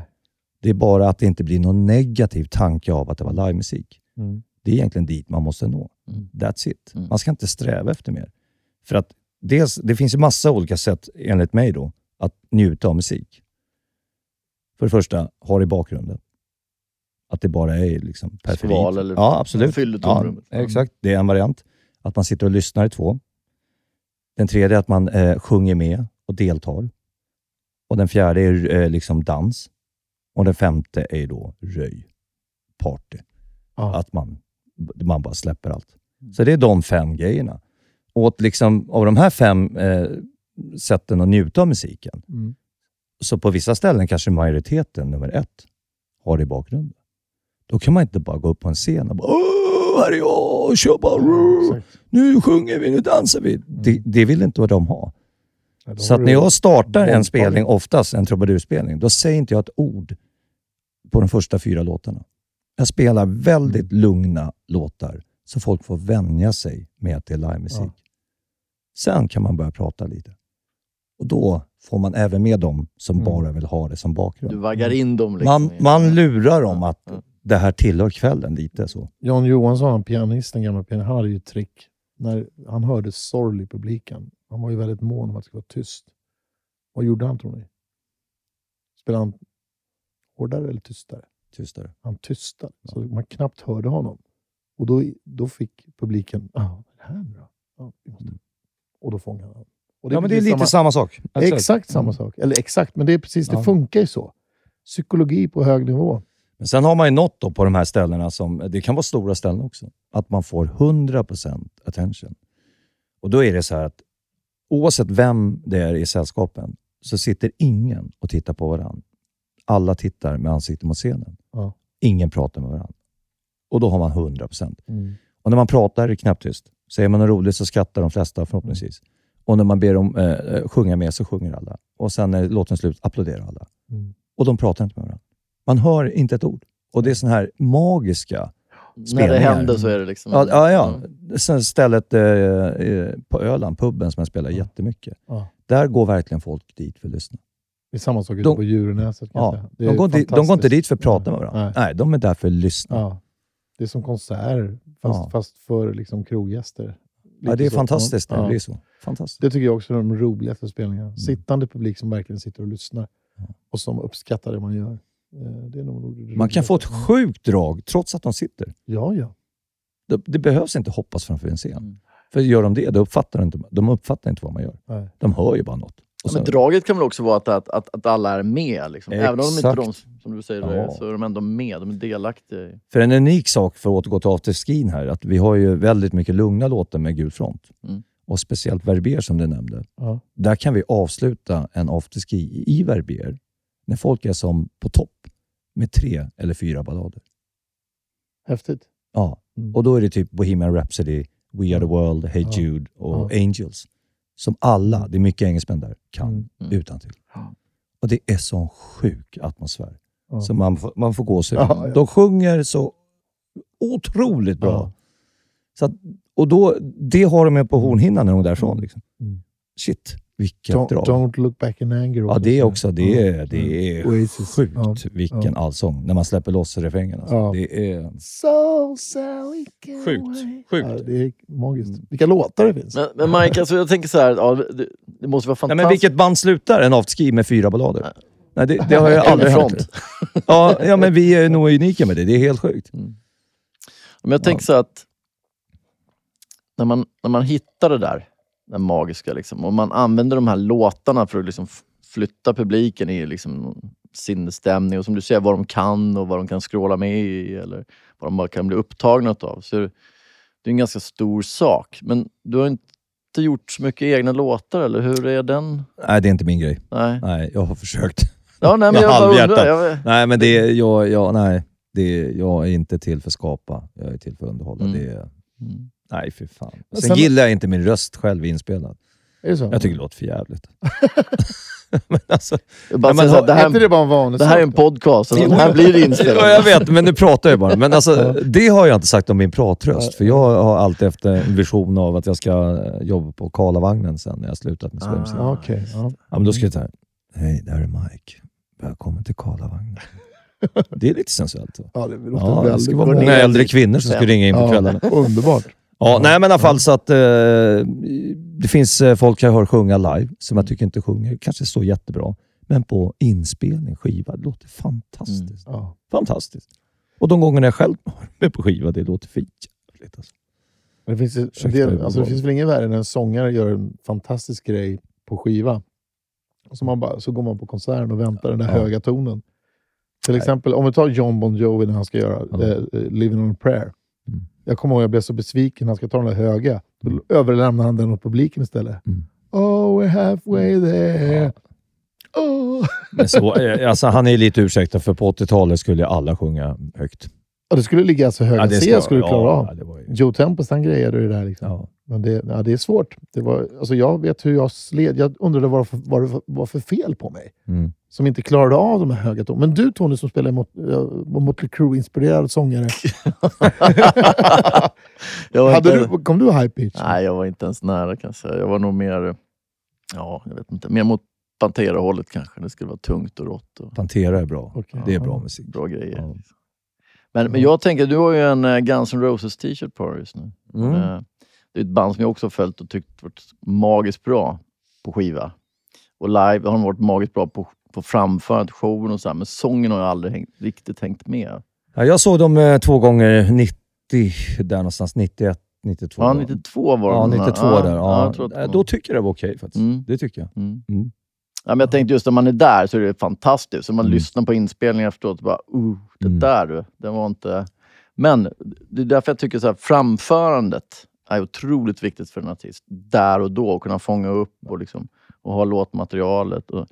Det är bara att det inte blir någon negativ tanke av att det var livemusik. Mm. Det är egentligen dit man måste nå. Mm. That's it. Mm. Man ska inte sträva efter mer. För att dels, det finns ju massa olika sätt, enligt mig, då, att njuta av musik. För det första, ha det i bakgrunden. Att det bara är liksom perfekt. Sval eller ja, absolut. fyller Ja, tomrummet. exakt. Det är en variant. Att man sitter och lyssnar i två. Den tredje är att man eh, sjunger med och deltar. Och Den fjärde är eh, liksom dans. Och den femte är då röj. Party. Ja. Att man, man bara släpper allt. Så det är de fem grejerna. Och att liksom, av de här fem eh, sätten att njuta av musiken, Mm. så på vissa ställen kanske majoriteten, nummer ett, har det i bakgrunden. Då kan man inte bara gå upp på en scen och bara Åh, här är jag, kör bara, Ja, nu sjunger vi, nu dansar vi. Det, det vill inte vad de ha. Ja, Så att när jag startar en spelning, oftast en trubadurspelning, då säger inte jag ett ord på de första fyra låtarna. Jag spelar väldigt Mm. lugna låtar så folk får vänja sig med att det är livemusik. Sen kan man börja prata lite. Och då får man även med dem som Mm. bara vill ha det som bakgrund. Du vaggar in dem. Liksom Man, man lurar dem att Ja. det här tillhör kvällen lite. så. John Johansson, han pianisten, gamla pianisten, han hade ju ett trick. När han hörde sorl i publiken, han var ju väldigt mån om att det skulle vara tyst. Vad gjorde han tror ni? Spelade han hårdare eller tystare? Tystare. Han tystade, så man knappt hörde honom. Och då, då fick publiken, ah, vad är det här nu då? Ja, och då fångar han. Och Ja, men det är lite samma sak. Alltså, Exakt samma sak. Eller exakt, men det är precis, det Ja. funkar ju så. Psykologi på hög nivå. Men sen har man ju nått då på de här ställena, som, det kan vara stora ställen också, att man får 100% attention. Och då är det så här att oavsett vem det är i sällskapen så sitter ingen och tittar på varandra. Alla tittar med ansiktet mot scenen. Ja. Ingen pratar med varandra. Och då har man 100%. Mm. Och när man pratar är det knäpptyst. Säger man något roligt så skrattar de flesta förhoppningsvis. Och när man ber dem eh, eh, sjunga med så sjunger alla. Och sen när låten slut applåderar alla. Mm. Och de pratar inte med varandra. Man hör inte ett ord. Och det är sån här magiska... När det spelningar. händer så är det liksom... Ja, ja, ja. Sen stället eh, eh, på Öland, puben som jag spelar jättemycket. Ja. Där går verkligen folk dit för att lyssna. Det är samma sak ute De- på Djurnäset. Ja. är De, går inte, de går inte dit för att prata med varandra. Nej. Nej, de är där för att lyssna. Ja. Det är som konserter, fast, Ja. fast för liksom kroggäster. Ja, det är så. fantastiskt Ja. det blir så. Fantastiskt. Det tycker jag också är de roligaste spelningarna. Mm. Sittande publik som verkligen sitter och lyssnar och som uppskattar det man gör. Eh, Det är nog Man kan få ett sjukt drag trots att de sitter. Ja, ja. Det, det behövs inte hoppas framför en scen. Mm. För gör de det, då uppfattar de inte, de uppfattar inte vad man gör. Nej. De hör ju bara något. Och Ja, men draget kan väl också vara att, att, att, att alla är med. Liksom. Även om de inte är de, som du säger, Ja. så är de ändå med. De är delaktiga. För en unik sak, för att återgå till afterskin här, att vi har ju väldigt mycket lugna låtar med gul front. Mm. Och speciellt Verbier som du nämnde. Ja. Där kan vi avsluta en afterski i Verbier när folk är som på topp med tre eller fyra ballader. Häftigt. Ja. Mm. Och då är det typ Bohemian Rhapsody, We Are The World, Hey Ja. Jude och Ja. Angels. Som alla, det är mycket engelsmän där, kan Mm. Mm. utan till. Och det är sån sjuk atmosfär. Ja. Så man, får- man får gå sig. Ja, ja. De sjunger så otroligt bra. Ja. Så att, och då, det har de med på hornhinnan när de är därifrån. Liksom. Mm. Shit, vilket Don't, drag. don't look back in anger. Ja, det också. Det är, det är Oasis. sjukt Ja. vilken Ja. allsång. När man släpper loss refrängen. Alltså. Ja. Det är So Sally sjukt. sjukt. Ja, det är magiskt. Vilka låtar det finns. Men, men Mike, alltså, jag tänker så här, ja, det, det måste vara fantastiskt. men vilket band slutar en afterski med fyra ballader? Nej, det, det har jag <laughs> aldrig hört. <laughs> Ja, ja, men vi är nog unika med det. Det är helt sjukt. Men jag tänker så att när man, när man hittar det där, det magiska, liksom, och man använder de här låtarna för att liksom flytta publiken i liksom sinnesstämning och som du säger, vad de kan och vad de kan skråla med i eller vad de bara kan bli upptagna av. Så det, är en ganska stor sak. Men du har inte gjort så mycket egna låtar, eller hur är den? Nej, det är inte min grej. Nej. Nej, jag har försökt. Ja, nej men Med jag bara undrar. Jag, Nej, men det är, jag, jag, nej, det är, jag är inte till för att skapa. Jag är till för att underhålla. Mm. Det är, Mm. Nej, fy fan. Men Sen sen- gillar jag inte min röst själv inspelad. Är det så? Jag tycker det låter för jävligt. <laughs> men alltså, jag bara Ja, men så här, har- det, Är här, inte det bara en det här är en podcast, så Jo, det här blir inspelat. <laughs> ja, jag vet, men nu pratar jag bara. Men alltså, det har jag inte sagt om min pratröst. För jag har alltid efter en vision av att jag ska eh, jobba på Karlavagnen sen när jag slutat med spelmusik. Ja, okej. Ja. Ja, men då ska jag säga, hej, det här är Mike. Välkommen till Karlavagnen. <laughs> Det är lite sensuellt. Va? Ja, det låter Ja, det väldigt ska vara många äldre kvinnor som ska ringa in på Ja, kvällarna. Underbart. Ja, nej men i alla fall så att eh, det finns eh, folk jag hör sjunga live som jag tycker inte sjunger kanske så jättebra. Men på inspelning, skiva, det låter fantastiskt. Ja. Fantastiskt. Och de gångerna jag själv har med på skiva, det låter jävligt. Alltså. Men Det finns, en del, alltså det finns väl ingen värre än en sångare gör en fantastisk grej på skiva. Och så, man bara, så går man på konserten och väntar den där Ja. höga tonen. Till exempel, om vi tar John Bon Jovi när han ska göra Ja. eh, eh, Living on a prayer. Mm. Jag kommer ihåg jag blev så besviken när han ska ta den där höga. Då överlämnar han den åt publiken istället. Mm. Oh, we're halfway there. Oh. Men så, eh, alltså, han är lite ursäktad för på 80-talet skulle alla sjunga högt. Ja, det skulle ligga så höga det C skulle du klara ja, av. det var ju, Joe Tempest han grejade det där. Liksom. ja. Men det, ja, det är svårt. Det var, alltså jag vet hur jag sled. Jag undrade vad det var var för fel på mig. Mm. Som inte klarade av de här höga tonerna. Men du Tony som spelar mot, uh, Motley Crue-inspirerad sångare. <laughs> Hade inte- du, kom du high pitch? Nej, jag var inte ens nära kan jag säga. Jag var nog mer, ja, jag vet inte, mer mot Pantera-hållet kanske. Det skulle vara tungt och rått och Pantera är bra. Okej. Det är bra musik. bra grejer. Ja. Men, men jag tänker, du har ju en eh, Guns N' Roses t-shirt på dig just nu. Mm. Eh, Det är ett band som jag också har följt och tyckt varit magiskt bra på skiva. Och live har de varit magiskt bra på, på framförandet, showen och så här, men sången har jag aldrig hängt, riktigt hängt med. Ja, jag såg dem eh, två gånger 90, där någonstans 91, 92. Ja, då. 92 var Ja, det. 92 ja, där. Ja, Ja, Eh, då tycker jag det var okej faktiskt. Mm. Det tycker jag. Mm. Ja, men jag tänkte just när man är där så är det fantastiskt. Så man Mm. lyssnar på inspelningen efteråt och bara, uh, det Mm. där du, det var inte... Men det är därför jag tycker så här, framförandet är otroligt viktigt för en artist. Där och då, och kunna fånga upp och, liksom, och ha låtmaterialet. Och,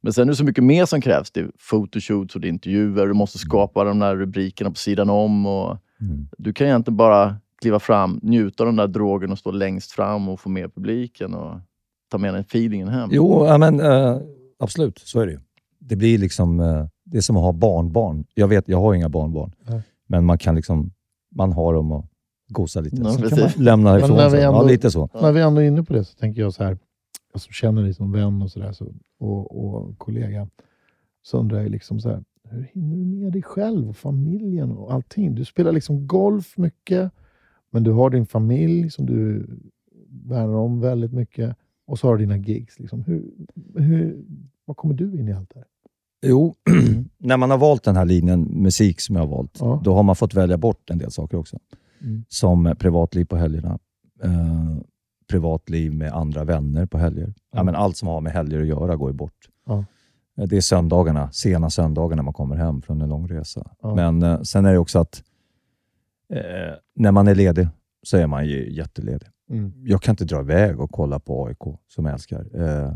men sen är det så mycket mer som krävs. Det är photoshoots och det är intervjuer. Du måste skapa de där rubrikerna på sidan om. Och Mm. du kan egentligen bara kliva fram, njuta av den där drogen och stå längst fram och få med publiken och ta med den feelingen hem. Jo, ja, men, eh, absolut. Så är det ju. Det blir liksom... Eh, det är som att ha barnbarn. Jag vet, jag har inga barnbarn. Nej. Men man kan liksom... Man har dem och gosa lite. Ja, Sen kan man lämna ifrån när vi sig. Ja, ändå- lite så. När vi ändå är inne på det så tänker jag så här, jag som känner dig som vän och, så där, så, och, och kollega, så undrar jag liksom så här, hur hinner du med dig själv och familjen och allting? Du spelar liksom golf mycket, men du har din familj som du värnar om väldigt mycket och så har du dina gigs. Liksom. Hur, hur, vad kommer du in i allt det här? Jo, <clears throat> när man har valt den här linjen musik som jag har valt, Ja. då har man fått välja bort en del saker också. Mm. Som privatliv på helgerna, eh, privatliv med andra vänner på helger. Ja. Ja. men allt som har med helger att göra går ju bort. Ja. Eh, Det är söndagarna, sena söndagar när man kommer hem från en lång resa. Ja. Men eh, sen är det också att eh, när man är ledig så är man ju jätteledig. Mm. Jag kan inte dra iväg och kolla på AIK, som jag älskar, eh,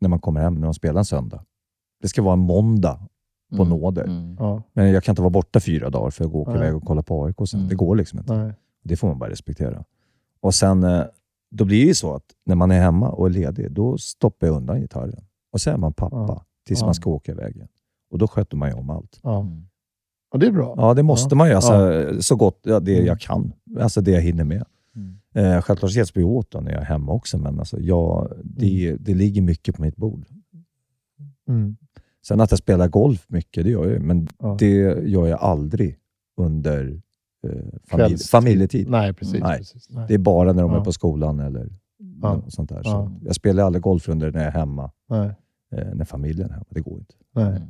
när man kommer hem, när de spelar en söndag. Det ska vara en måndag på Mm. nåder. Mm. Ja, Men jag kan inte vara borta fyra dagar för att gå och åka Nej. iväg och kolla på AIK sen. Mm. Det går liksom inte. nej. Det får man bara respektera. Och sen, eh, då blir det ju så att när man är hemma och är ledig, då stoppar jag undan gitarren. Och sen är man pappa Ja. tills Ja. man ska åka iväg igen. Och då sköter man ju om allt. Ja. Mm. Och det är bra. Ja, det måste Ja. man ju. Alltså, Så gott ja, det Mm. jag kan. Alltså det jag hinner med. Mm. Eh, självklart hjälps vi åt då när jag är hemma också, men alltså, jag, det, det ligger mycket på mitt bord. Mm. Sen att jag spelar golf mycket, det gör jag ju, men Ja. det gör jag aldrig under eh, familj, familjetid. Nej, precis. Nej. precis. Nej. Det är bara när de Ja. är på skolan eller Ja. något sånt där. Så Ja. Jag spelar aldrig golf under när jag är hemma, Nej. eh, när familjen är hemma. Det går inte. Nej. Mm.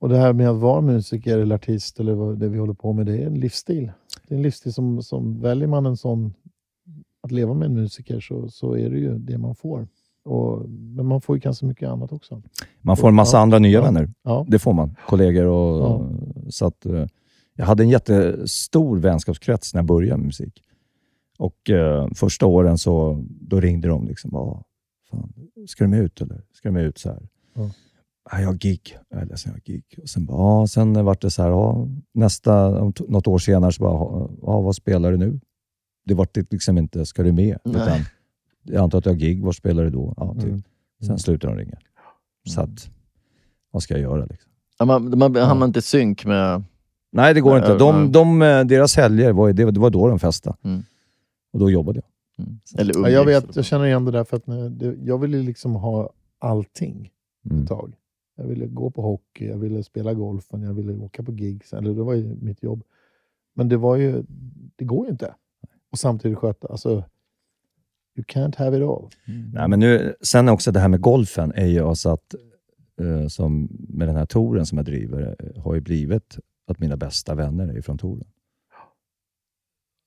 Och det här med att vara musiker eller artist eller vad det vi håller på med, det är en livsstil. Det är en livsstil som, som väljer man en sån, att leva med en musiker så, så är det ju det man får. Och, men man får ju ganska mycket annat också. Man får en massa Ja. andra nya Ja. vänner. Ja, Det får man. Kollegor och... Ja. Så att, eh, jag hade en jättestor vänskapskrets när jag började med musik. Och eh, första åren så då ringde de. liksom, ah, fan, Ska du med ut eller? Ska du med ut så här? Ja. "Ah, jag har gig. Jag är ledsen, jag har gig. Och sen, bara, ah, sen vart det så här, ah, nästa, något år senare, så bara, ah, vad spelar du nu? Det det liksom inte, ska du med? Nej. Utan, jag antar att du har gig, var spelar du då? Ja, typ. Mm. Sen slutar de ringa. Så att, vad ska jag göra? Liksom? Ja, man, man hamnar inte i synk med... Nej, det går inte. De, de, eh, deras helger, var, det, var- det var då de festade. Mm. Och då jobbade jag. Mm. Eller Ja, jag, vet, jag känner igen det där för att jag ville liksom ha allting Mm. ett tag. Jag ville gå på hockey, jag ville spela golfen, jag ville åka på gigs. Eller det var ju mitt jobb. Men det var ju, det går ju inte. Och samtidigt sköta, alltså, you can't have it all. Mm. Nej, men nu, sen också det här med golfen, är ju alltså att, eh, som med den här touren som jag driver, eh, har ju blivit att mina bästa vänner är från touren.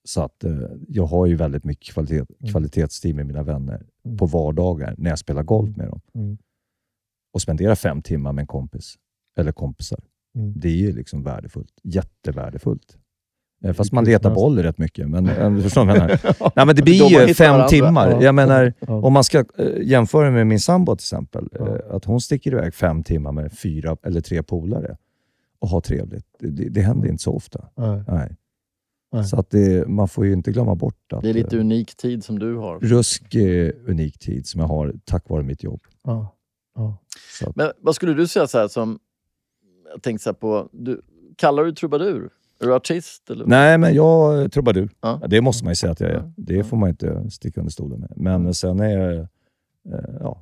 Så att eh, jag har ju väldigt mycket kvalitet, Mm. kvalitetstid med mina vänner Mm. på vardagar när jag spelar golf med dem. Mm. Och spendera fem timmar med en kompis, eller kompisar. Mm. Det är ju liksom värdefullt. Jättevärdefullt. Eh, Fast man letar boll rätt mycket. Men eh, förstår vad jag menar. <laughs> Nej, men det blir ju fem timmar. Ja. Jag menar, om man ska eh, jämföra med min sambo till exempel. Att hon sticker iväg fem timmar med fyra eller tre polare och har trevligt. Det, det, händer inte så ofta. Nej. Nej. Så att det, man får ju inte glömma bort att Det är lite unik tid som du har. rusk eh, unik tid som jag har tack vare mitt jobb. Ja. Ja. Men vad skulle du säga så här som... Jag tänkte så här på... Du, kallar du trubadur? Är du artist? Eller? nej, men jag är trubadur. Ja. Det måste man ju säga att jag är. Det får man inte sticka under stolen med. Men sen är jag eh, ja,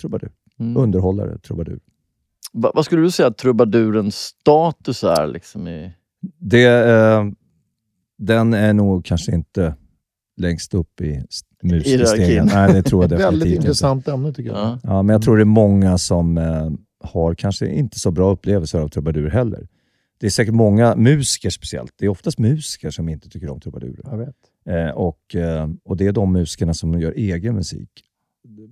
trubadur. Mm. Underhållare, trubadur. Va, vad skulle du säga att trubadurens status är? Liksom i, Det, eh, den är nog kanske inte längst upp i musikstegen. Nej, det tror jag <laughs> Väldigt definitivt inte. intressant ämne tycker jag. ja. Ja, men jag tror det är många som eh, har kanske inte så bra upplevelser av trubadur heller. Det är säkert många musiker speciellt. Det är oftast musiker som inte tycker om trubadurer. Jag vet. Eh, och, eh, och det är de musikerna som gör egen musik.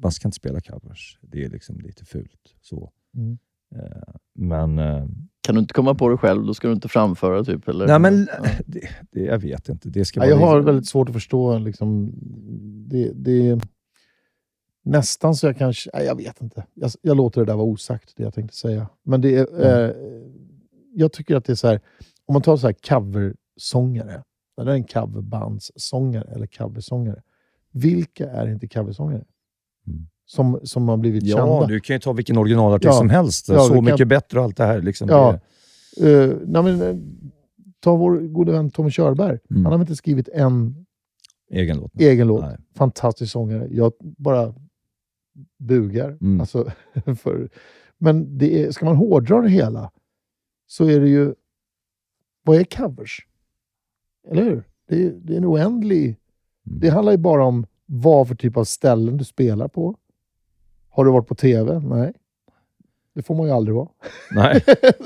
Man ska inte spela covers. Det är liksom lite fult. Så. Mm. Eh, men, eh, Kan du inte komma på det själv, då ska du inte framföra typ? Eller? nej, men Ja. det, det, jag vet inte. Det ska Ja, jag har väldigt svårt att förstå. Liksom, det, det, nästan så jag kanske... Nej, jag vet inte. Jag, jag låter det där vara osagt, det jag tänkte säga. Men det är, Mm. eh, jag tycker att det är så här, om man tar så här coversångare, eller en coverbandssångare eller coversångare. Vilka är inte coversångare? Mm. Som, som har blivit Ja, kända. du kan ju ta vilken originalartist Ja. som helst. Ja, så du kan- mycket bättre och allt det här. Liksom. Ja. Det, Eh, nej, men, eh, ta vår gode vän Tommy Körberg. Mm. Han har inte skrivit en egen låt. egen låt. Nej. Fantastisk sångare. Jag bara bugar. Mm. Alltså, <laughs> för, men det är, ska man hårdra det hela så är det ju... Vad är covers? Eller hur? Det är, det är en oändlig... Mm. Det handlar ju bara om vad för typ av ställen du spelar på. Har du varit på TV? Nej. Det får man ju aldrig vara. Nej.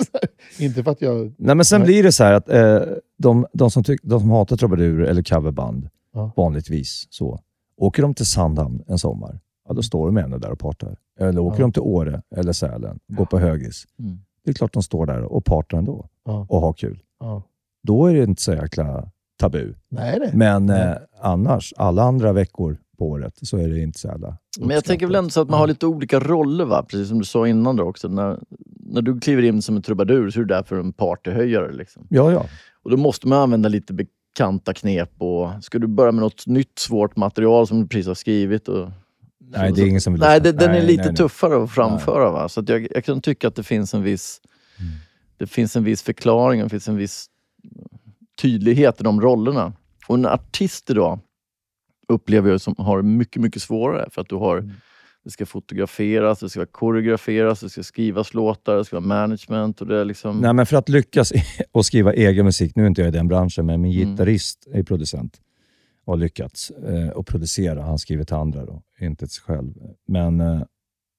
<laughs> inte för att jag... Nej, men sen Nej. blir det så här att eh, de, de, som tyck, de som hatar trubadurer eller coverband, Ja. vanligtvis så, åker de till Sandhamn en sommar, ja, då står de ännu där och partar. Eller åker Ja. de till Åre eller Sälen, går på högis. Mm. Det är klart de står där och partar ändå Ja, och har kul. ja. Då är det inte så jäkla tabu. Nej, nej. Men Nej. eh, annars, alla andra veckor på året, så är det inte så jävla Men jag tänker väl ändå så att man har lite olika roller, va? precis som du sa innan. Då också. När, när du kliver in som en trubadur så är du där för en partyhöjare. Liksom. Ja, ja. Och då måste man använda lite bekanta knep. Och, ska du börja med något nytt svårt material som du precis har skrivit? Och, Nej, det är ingen som vill Nej, det, den är Nej, lite nej, tuffare att framföra. Va? Så att jag, jag kan tycka att det finns en viss Mm. det finns en viss förklaring, det finns en viss tydlighet i de rollerna. Och en artist idag upplever jag som har mycket, mycket svårare. För att du har, Mm. det ska fotograferas, det ska koreograferas, det ska skrivas låtar, det ska vara management. Och det är liksom... Nej, men för att lyckas och skriva egen musik, nu är inte jag i den branschen, men min Mm. gitarrist är producent och har lyckats eh, och producera. Han skriver till andra, då, inte till sig själv. Men eh,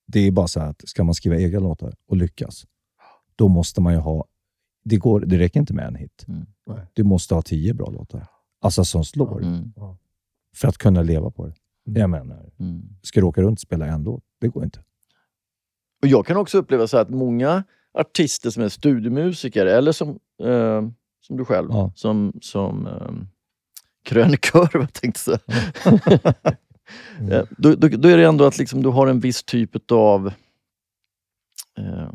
det är bara så här att ska man skriva egna låtar och lyckas, då måste man ju ha... Det, går, det räcker inte med en hit. Mm. Du måste ha tio bra låtar. Alltså som slår, Mm, för att kunna leva på det. Mm. Jag menar, mm. ska du åka runt och spela en låt? Det går inte. Och jag kan också uppleva så att många artister som är studiomusiker, eller som, eh, som du själv, Ja. som, som eh, krönikör, <laughs> jag tänkte säga. Mm. <laughs> Då, då, då är det ändå att liksom du har en viss typ av... Eh,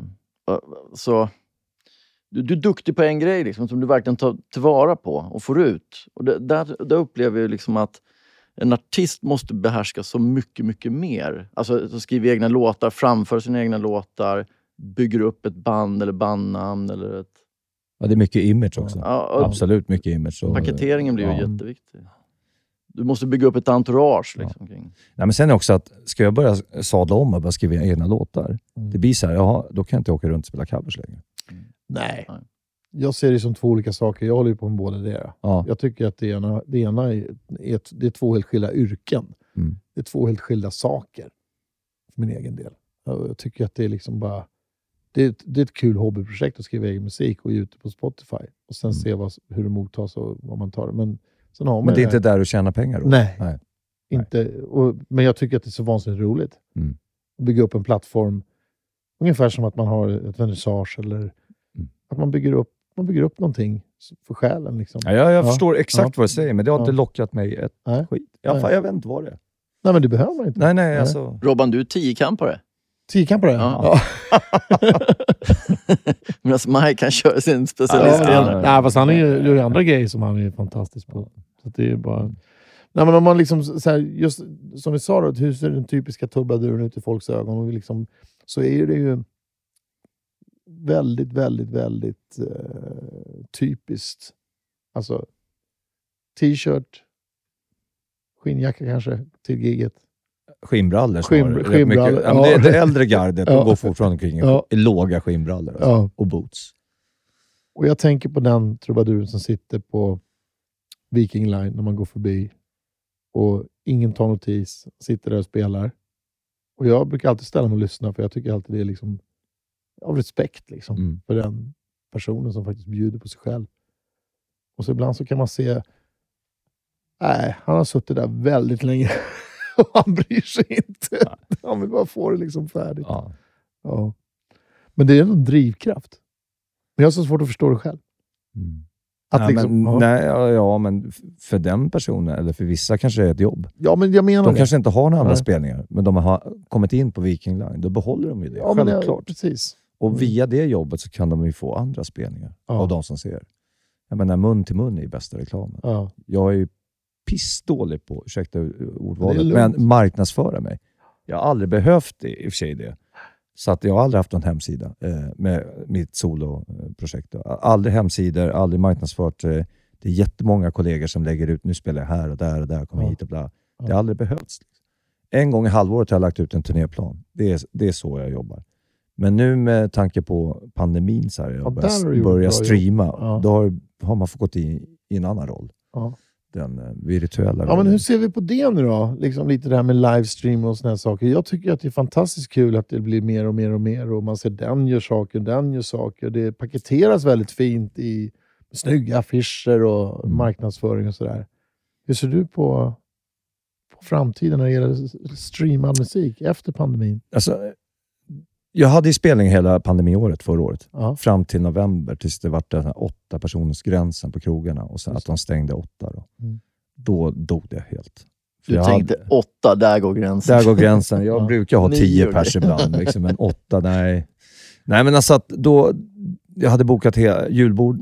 så, du, du är duktig på en grej liksom, som du verkligen tar tillvara på och får ut. Och det, där, där upplever jag liksom att en artist måste behärska så mycket, mycket mer. Alltså så skriver egna låtar, framför sina egna låtar, bygger upp ett band eller bandnamn. Eller ett, Ja, det är mycket image också. ja, Absolut mycket image. Och, Paketeringen blir ju ja. jätteviktig. Du måste bygga upp ett entourage. Liksom, kring. Nej, men sen är också att, ska jag börja sadla om och börja skriva egna låtar, Mm. det blir så här, jaha, då kan jag inte åka runt och spela covers längre. Nej. Nej. Jag ser det som två olika saker. Jag håller ju på med båda det. Ja. Jag tycker att det ena, det ena är, är, det är två helt skilda yrken. Mm. Det är två helt skilda saker. För min egen del. Och Jag tycker att det är liksom bara... Det är, ett, det är ett kul hobbyprojekt att skriva egen musik och ge ut det på Spotify. Och sen Mm. se vad, hur det mottas och vad man tar det. Men, sen har man Men det är här- inte där du tjänar pengar då? Nej. Nej. Inte, och, men jag tycker att det är så vansinnigt roligt. Mm. Att bygga upp en plattform. Ungefär som att man har ett vernissage eller Mm. att man bygger upp, man bygger upp någonting för själen. Liksom. Ja, jag, jag Ja. förstår exakt Ja. vad du säger, men det har inte Ja. lockat mig ett Nej. skit. Ja, Nej. fan, jag vet inte vad det är. Nej, men det behöver man inte. Nej, nej, alltså... Robban, du är tiokampare. Tiokampare? Ja. <laughs> Medan Mike kan köra sin Ja, specialistgren. ja. Nej, fast han är ju, gör ju andra grejer som han är fantastisk på. Så det är bara... Nej, men om man liksom, så här, just som vi sa, då, hur ser den typiska trubaduren ut i folks ögon? Och liksom, så är det ju väldigt, väldigt, väldigt eh, typiskt. Alltså, t-shirt, skinnjacka kanske till giget. Skinnbrallor mycket. Ja, det, det äldre gardet, <laughs> Ja. går fortfarande omkring Ja. i låga skinnbrallor alltså. Ja. och boots. Och jag tänker på den trubaduren som sitter på Viking Line när man går förbi och ingen tar notis, sitter där och spelar. Och jag brukar alltid ställa mig och lyssna för jag tycker alltid det är liksom av respekt liksom, Mm. för den personen som faktiskt bjuder på sig själv. Och så ibland så kan man se, nej, han har suttit där väldigt länge <laughs> <laughs> han bryr sig inte. Han vill bara få det liksom färdigt. Ja. Ja. Men det är en drivkraft. Men jag har så svårt att förstå det själv. Mm. Att nej, liksom, men, ja. nej, ja, men för den personen, eller för vissa kanske det är ett jobb. ja, men jag menar De det. kanske inte har några andra Nej. spelningar, men de har kommit in på Viking Line. Då behåller de ju det, ja, men jag- självklart. Precis. Och via det jobbet så kan de ju få andra spelningar Ja. av de som ser. Jag menar, mun till mun är ju bästa reklamen. Ja. Jag är ju pissdålig på, ursäkta Det ordvalet, men marknadsföra mig. Jag har aldrig behövt det, i och för sig det. Så att jag har aldrig haft någon hemsida eh, med mitt soloprojekt. Aldrig hemsidor, aldrig marknadsfört. Eh, det är jättemånga kollegor som lägger ut, nu spelar jag här och där och där, kommer Ja. hit och bla. Det Ja. har aldrig behövts. En gång i halvåret har jag lagt ut en turnéplan. Det är, det är så jag jobbar. Men nu med tanke på pandemin, så här, jag Ja, börjar, streama, Ja. då har, har man fått gått in i en annan roll. Ja. Den eh, virtuella Ja, men hur ser vi på det nu då? Liksom lite det här med livestream och såna här saker. Jag tycker att det är fantastiskt kul att det blir mer och mer och mer och man ser den gör saker, den gör saker. Det paketeras väldigt fint i snygga affischer och Mm. marknadsföring och sådär. Hur ser du på, på framtiden när det gäller streamad musik efter pandemin? Alltså, jag hade ju spelning hela pandemiåret förra året. Ja, Fram till november, tills det var den här åtta personers gränsen på krogarna och sen att de stängde åtta. Då, Mm. då dog det helt. För Du tänkte hade- åtta, där går gränsen. Där går gränsen. Jag <laughs> Ja. brukar ha tio pers ibland, <laughs> liksom, men åtta, nej. Nej, men alltså att då, jag hade bokat he, julbord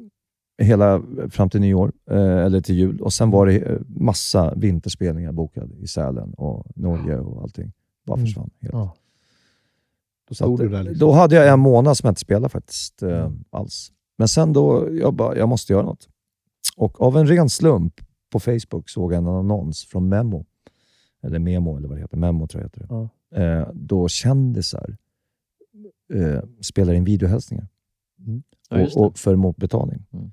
hela fram till nyår, eh, eller till jul. Och sen var det eh, massa vinterspelningar bokade i Sälen och Norge och allting. Bara Mm. försvann helt. ja. Då liksom. Då hade jag en månad som jag inte spelade faktiskt eh, Mm. alls. Men sen då, jag bara, jag måste göra något. Och av en ren slump på Facebook såg jag en annons från Memo. Eller Memo, eller vad det heter. Memo tror jag heter det. Ja. Eh, då kändisar eh, spelar in videohälsningar Ja, just och, för motbetalning. Mm.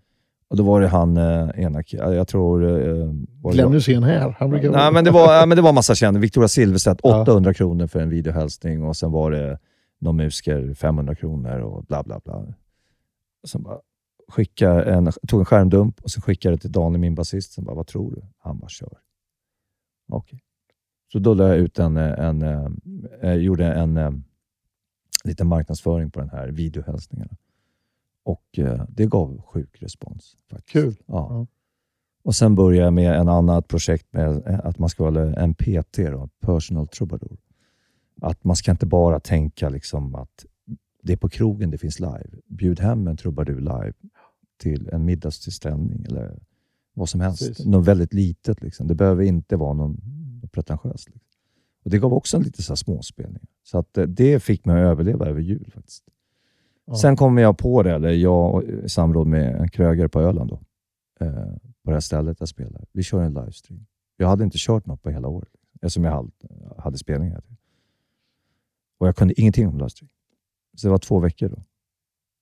Och då var det han, eh, ena, jag tror... Eh, Glenn Hysén här. Han brukar Nej, men det var, ja, men det var massa kända. Victoria Silvstedt, <laughs> Ja. 800 kronor för en videohälsning och sen var det någon musiker, 500 kronor och bla bla bla. Sen bara skicka en, tog en skärmdump och sen skickade det till Daniel, min basist. Sen bara, vad tror du? Han bara, kör. Okej. Så då la jag ut en, en, eh, eh, gjorde en eh, liten marknadsföring på den här videohälsningarna. Och eh, det gav sjuk respons. Faktiskt. Kul. Ja. Ja. Och Sen började jag med en annat projekt med att man ska vara en PT, då, personal troubadour. Att man ska inte bara tänka liksom att det är på krogen det finns live. Bjud hem en trubadur live till en middagstillställning eller vad som helst. Precis. Något väldigt litet. Liksom. Det behöver inte vara någon pretentiöst. Liksom. Och Det gav också en lite så här småspelning. Så att eh, det fick mig att överleva över jul. faktiskt. Ja. Sen kom jag på det, eller jag och- i samråd med en krögare på Öland, då, eh, på det här stället jag spelar. Vi kör en livestream. Jag hade inte kört något på hela året, eftersom jag hade, hade spelningar. Och jag kunde ingenting om lösdrift. Så det var två veckor då,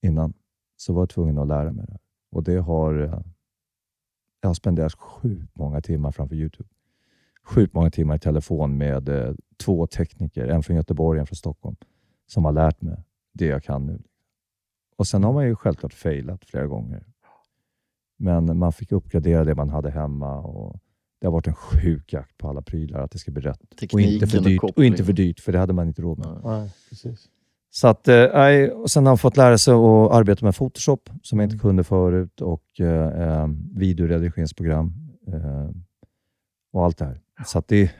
innan, så var jag tvungen att lära mig det. Och det har, eh, jag har spenderat sjukt många timmar framför Youtube. Sjukt många timmar i telefon med eh, två tekniker, en från Göteborg och en från Stockholm, som har lärt mig det jag kan nu. Och Sen har man ju självklart failat flera gånger. Men man fick uppgradera det man hade hemma. Och det har varit en sjuk jakt på alla prylar, att det ska bli rätt. Och Tekniken inte, för och dyrt, och inte för dyrt, för det hade man inte råd med. Nej, precis. Så att, eh, och sen har han fått lära sig att arbeta med Photoshop, som jag inte Mm. kunde förut, och eh, eh, videoredigeringsprogram eh, och allt det här. Så att det,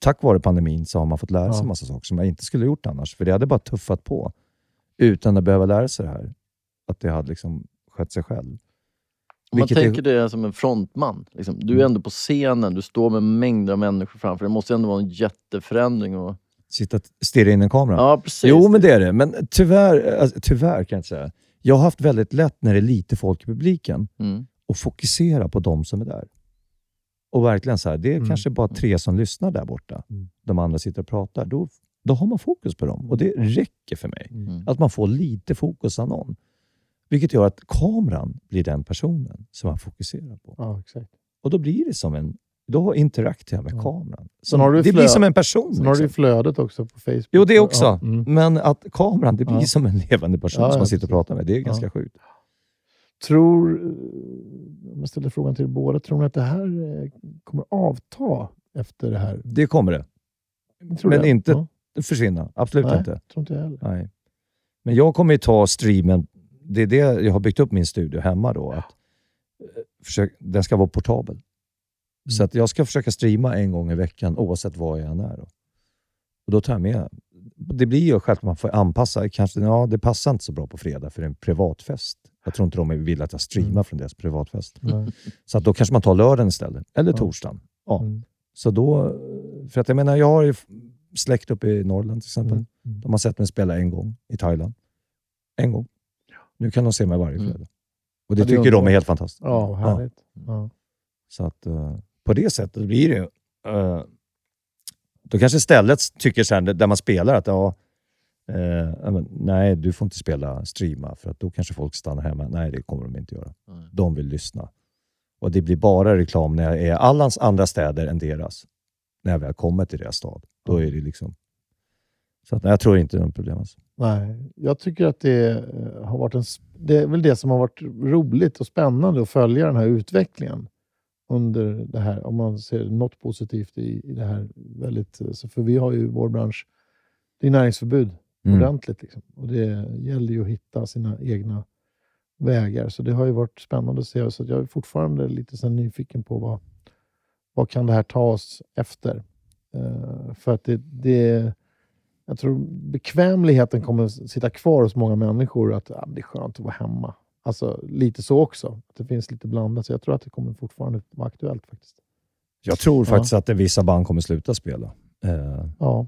tack vare pandemin så har man fått lära sig Ja. en massa saker som jag inte skulle ha gjort annars, för det hade bara tuffat på utan att behöva lära sig det här. Att det hade liksom skett sig själv. Om man Vilket är- tänker det som en frontman. Liksom. Du är ändå på scenen, du står med mängder av människor framför. Det måste ändå vara en jätteförändring. Och... Sitta och stirra in i en kamera. Ja, precis. Jo, men det är det. Men tyvärr, alltså, tyvärr kan jag inte säga. Jag har haft väldigt lätt när det är lite folk i publiken Mm. och fokusera på de som är där. Och verkligen så här, det är Mm. kanske bara tre som lyssnar där borta. Mm. De andra sitter och pratar. Då, då har man fokus på dem och det räcker för mig. Mm. Att man får lite fokus av någon. Vilket gör att kameran blir den personen som man fokuserar på. Ja, exakt. Och då blir det som en... Då interakterar jag med Ja. kameran. Som, har du det blir som en person. Sen har du liksom. flödet också på Facebook. Jo, det också. Ja, mm. Men att kameran, det blir som en levande person som man sitter och pratar med. Det är ganska sjukt. tror, eh, om jag ställer frågan till er båda, tror ni att det här eh, kommer avta efter det här? Det kommer det. Men det? inte-. Försvinna. Absolut Nej, inte. tror inte jag heller. Nej. Men jag kommer ju ta streamen, det är det jag har byggt upp min studio hemma då. Att, eh, försök, den ska vara portabel. Mm. Så att jag ska försöka streama en gång i veckan oavsett var jag än är. Då. Och då tar jag med... Det blir ju självklart man får anpassa. Kanske, ja, det passar inte så bra på fredag för det är en privatfest. Jag tror inte de vill att jag streamar Mm. från deras privatfest. Nej. Så att då kanske man tar lördagen istället. Eller torsdagen. Ja. Mm. Så då... För att jag menar, jag har ju släkt uppe i Norrland till exempel. Mm. Mm. De har sett mig spela en gång i Thailand. En gång. Nu kan de se mig varje Mm. fredag. Och det Ja, det tycker de är helt fantastiskt. Ja, härligt. Ja. Så att eh, på det sättet blir det ju... eh, då kanske stället tycker sen, där man spelar att ja, eh, men, nej, du får inte spela streama för att då kanske folk stannar hemma. Nej, det kommer de inte göra. Nej. De vill lyssna. Och det blir bara reklam när jag är i alla andra städer än deras. När jag väl kommer till deras stad. Då är det liksom... Så att, nej, jag tror inte det är något problem. Alltså. Nej, jag tycker att det eh, har varit en... Det är väl det som har varit roligt och spännande att följa den här utvecklingen under det här, om man ser något positivt i, i det här. väldigt eh, För vi har ju vår bransch, det är näringsförbud Mm. ordentligt. Liksom. Och det gäller ju att hitta sina egna vägar. Så det har ju varit spännande att se. Så jag är fortfarande lite så nyfiken på vad, vad kan det här ta oss efter? Eh, för att det, det, jag tror bekvämligheten kommer sitta kvar hos många människor. Att ah, det är skönt att vara hemma. Alltså lite så också. Det finns lite blandat. Så jag tror att det kommer fortfarande vara aktuellt faktiskt. Jag tror Ja. faktiskt att vissa band kommer sluta spela. Eh, Ja.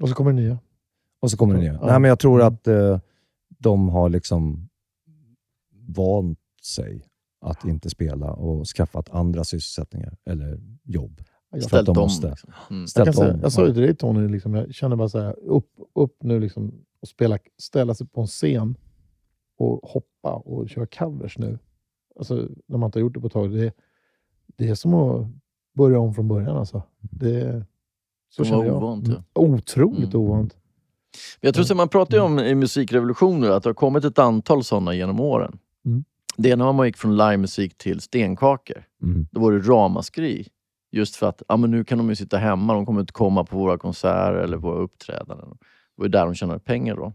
Och så kommer det nya. och så kommer det nya. Ja. Nej, men jag tror att eh, de har liksom vant sig att inte spela och skaffat andra sysselsättningar eller jobb. Ställt de om. Liksom. Mm. jag, säga, om. jag sa ju till dig Tony, liksom, jag känner bara så här, upp, upp nu liksom, och spela, ställa sig på en scen och hoppa och köra covers nu. Alltså, när man inte har gjort det på ett tag. Det, det är som att börja om från början. Alltså. Det, så Det var känner jag. ovant, Mm. ja. Otroligt Mm. ovant. Jag tror att man pratar ju om i musikrevolutioner att det har kommit ett antal sådana genom åren. Mm. Det ena var man gick från livemusik till stenkakor. Mm. Då var det ramaskri. Just för att ja, men nu kan de ju sitta hemma, de kommer inte komma på våra konserter eller våra uppträdanden. Det var ju där de tjänade pengar då.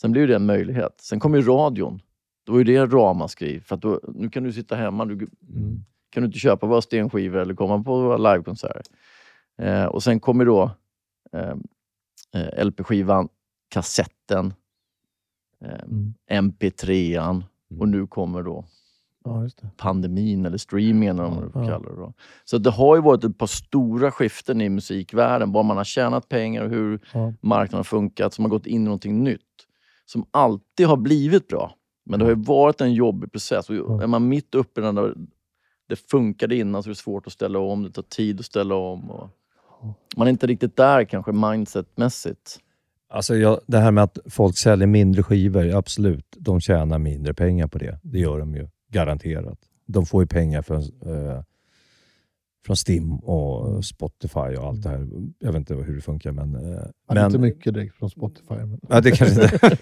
Sen blev det en möjlighet. Sen kom ju radion. Då var ju det ramaskri. För att då, nu kan du sitta hemma. Du, Mm. kan du inte köpa våra stenskivor eller komma på våra livekonserter. Eh, och sen kommer då eh, eh, LP-skivan, kassetten, eh, Mm. MP3an och nu kommer då Ja, just det. pandemin eller streamingen eller vad man Ja. kalla det. Då. Så det har ju varit ett par stora skiften i musikvärlden. Var man har tjänat pengar och hur Ja. marknaden har funkat. Som har gått in i någonting nytt. Som alltid har blivit bra. Men det har ju varit en jobbig process. Och Ja. är man mitt uppe i den där, det funkade innan så är det svårt att ställa om. Det tar tid att ställa om. Och man är inte riktigt där kanske mindsetmässigt. Alltså jag, det här med att folk säljer mindre skivor, absolut. De tjänar mindre pengar på det. Det gör de ju garanterat. De får ju pengar från, eh, från Stim och Spotify och allt det här. Jag vet inte hur det funkar, men... Eh, men Inte mycket direkt från Spotify. Men... Ja, det kanske inte... <laughs>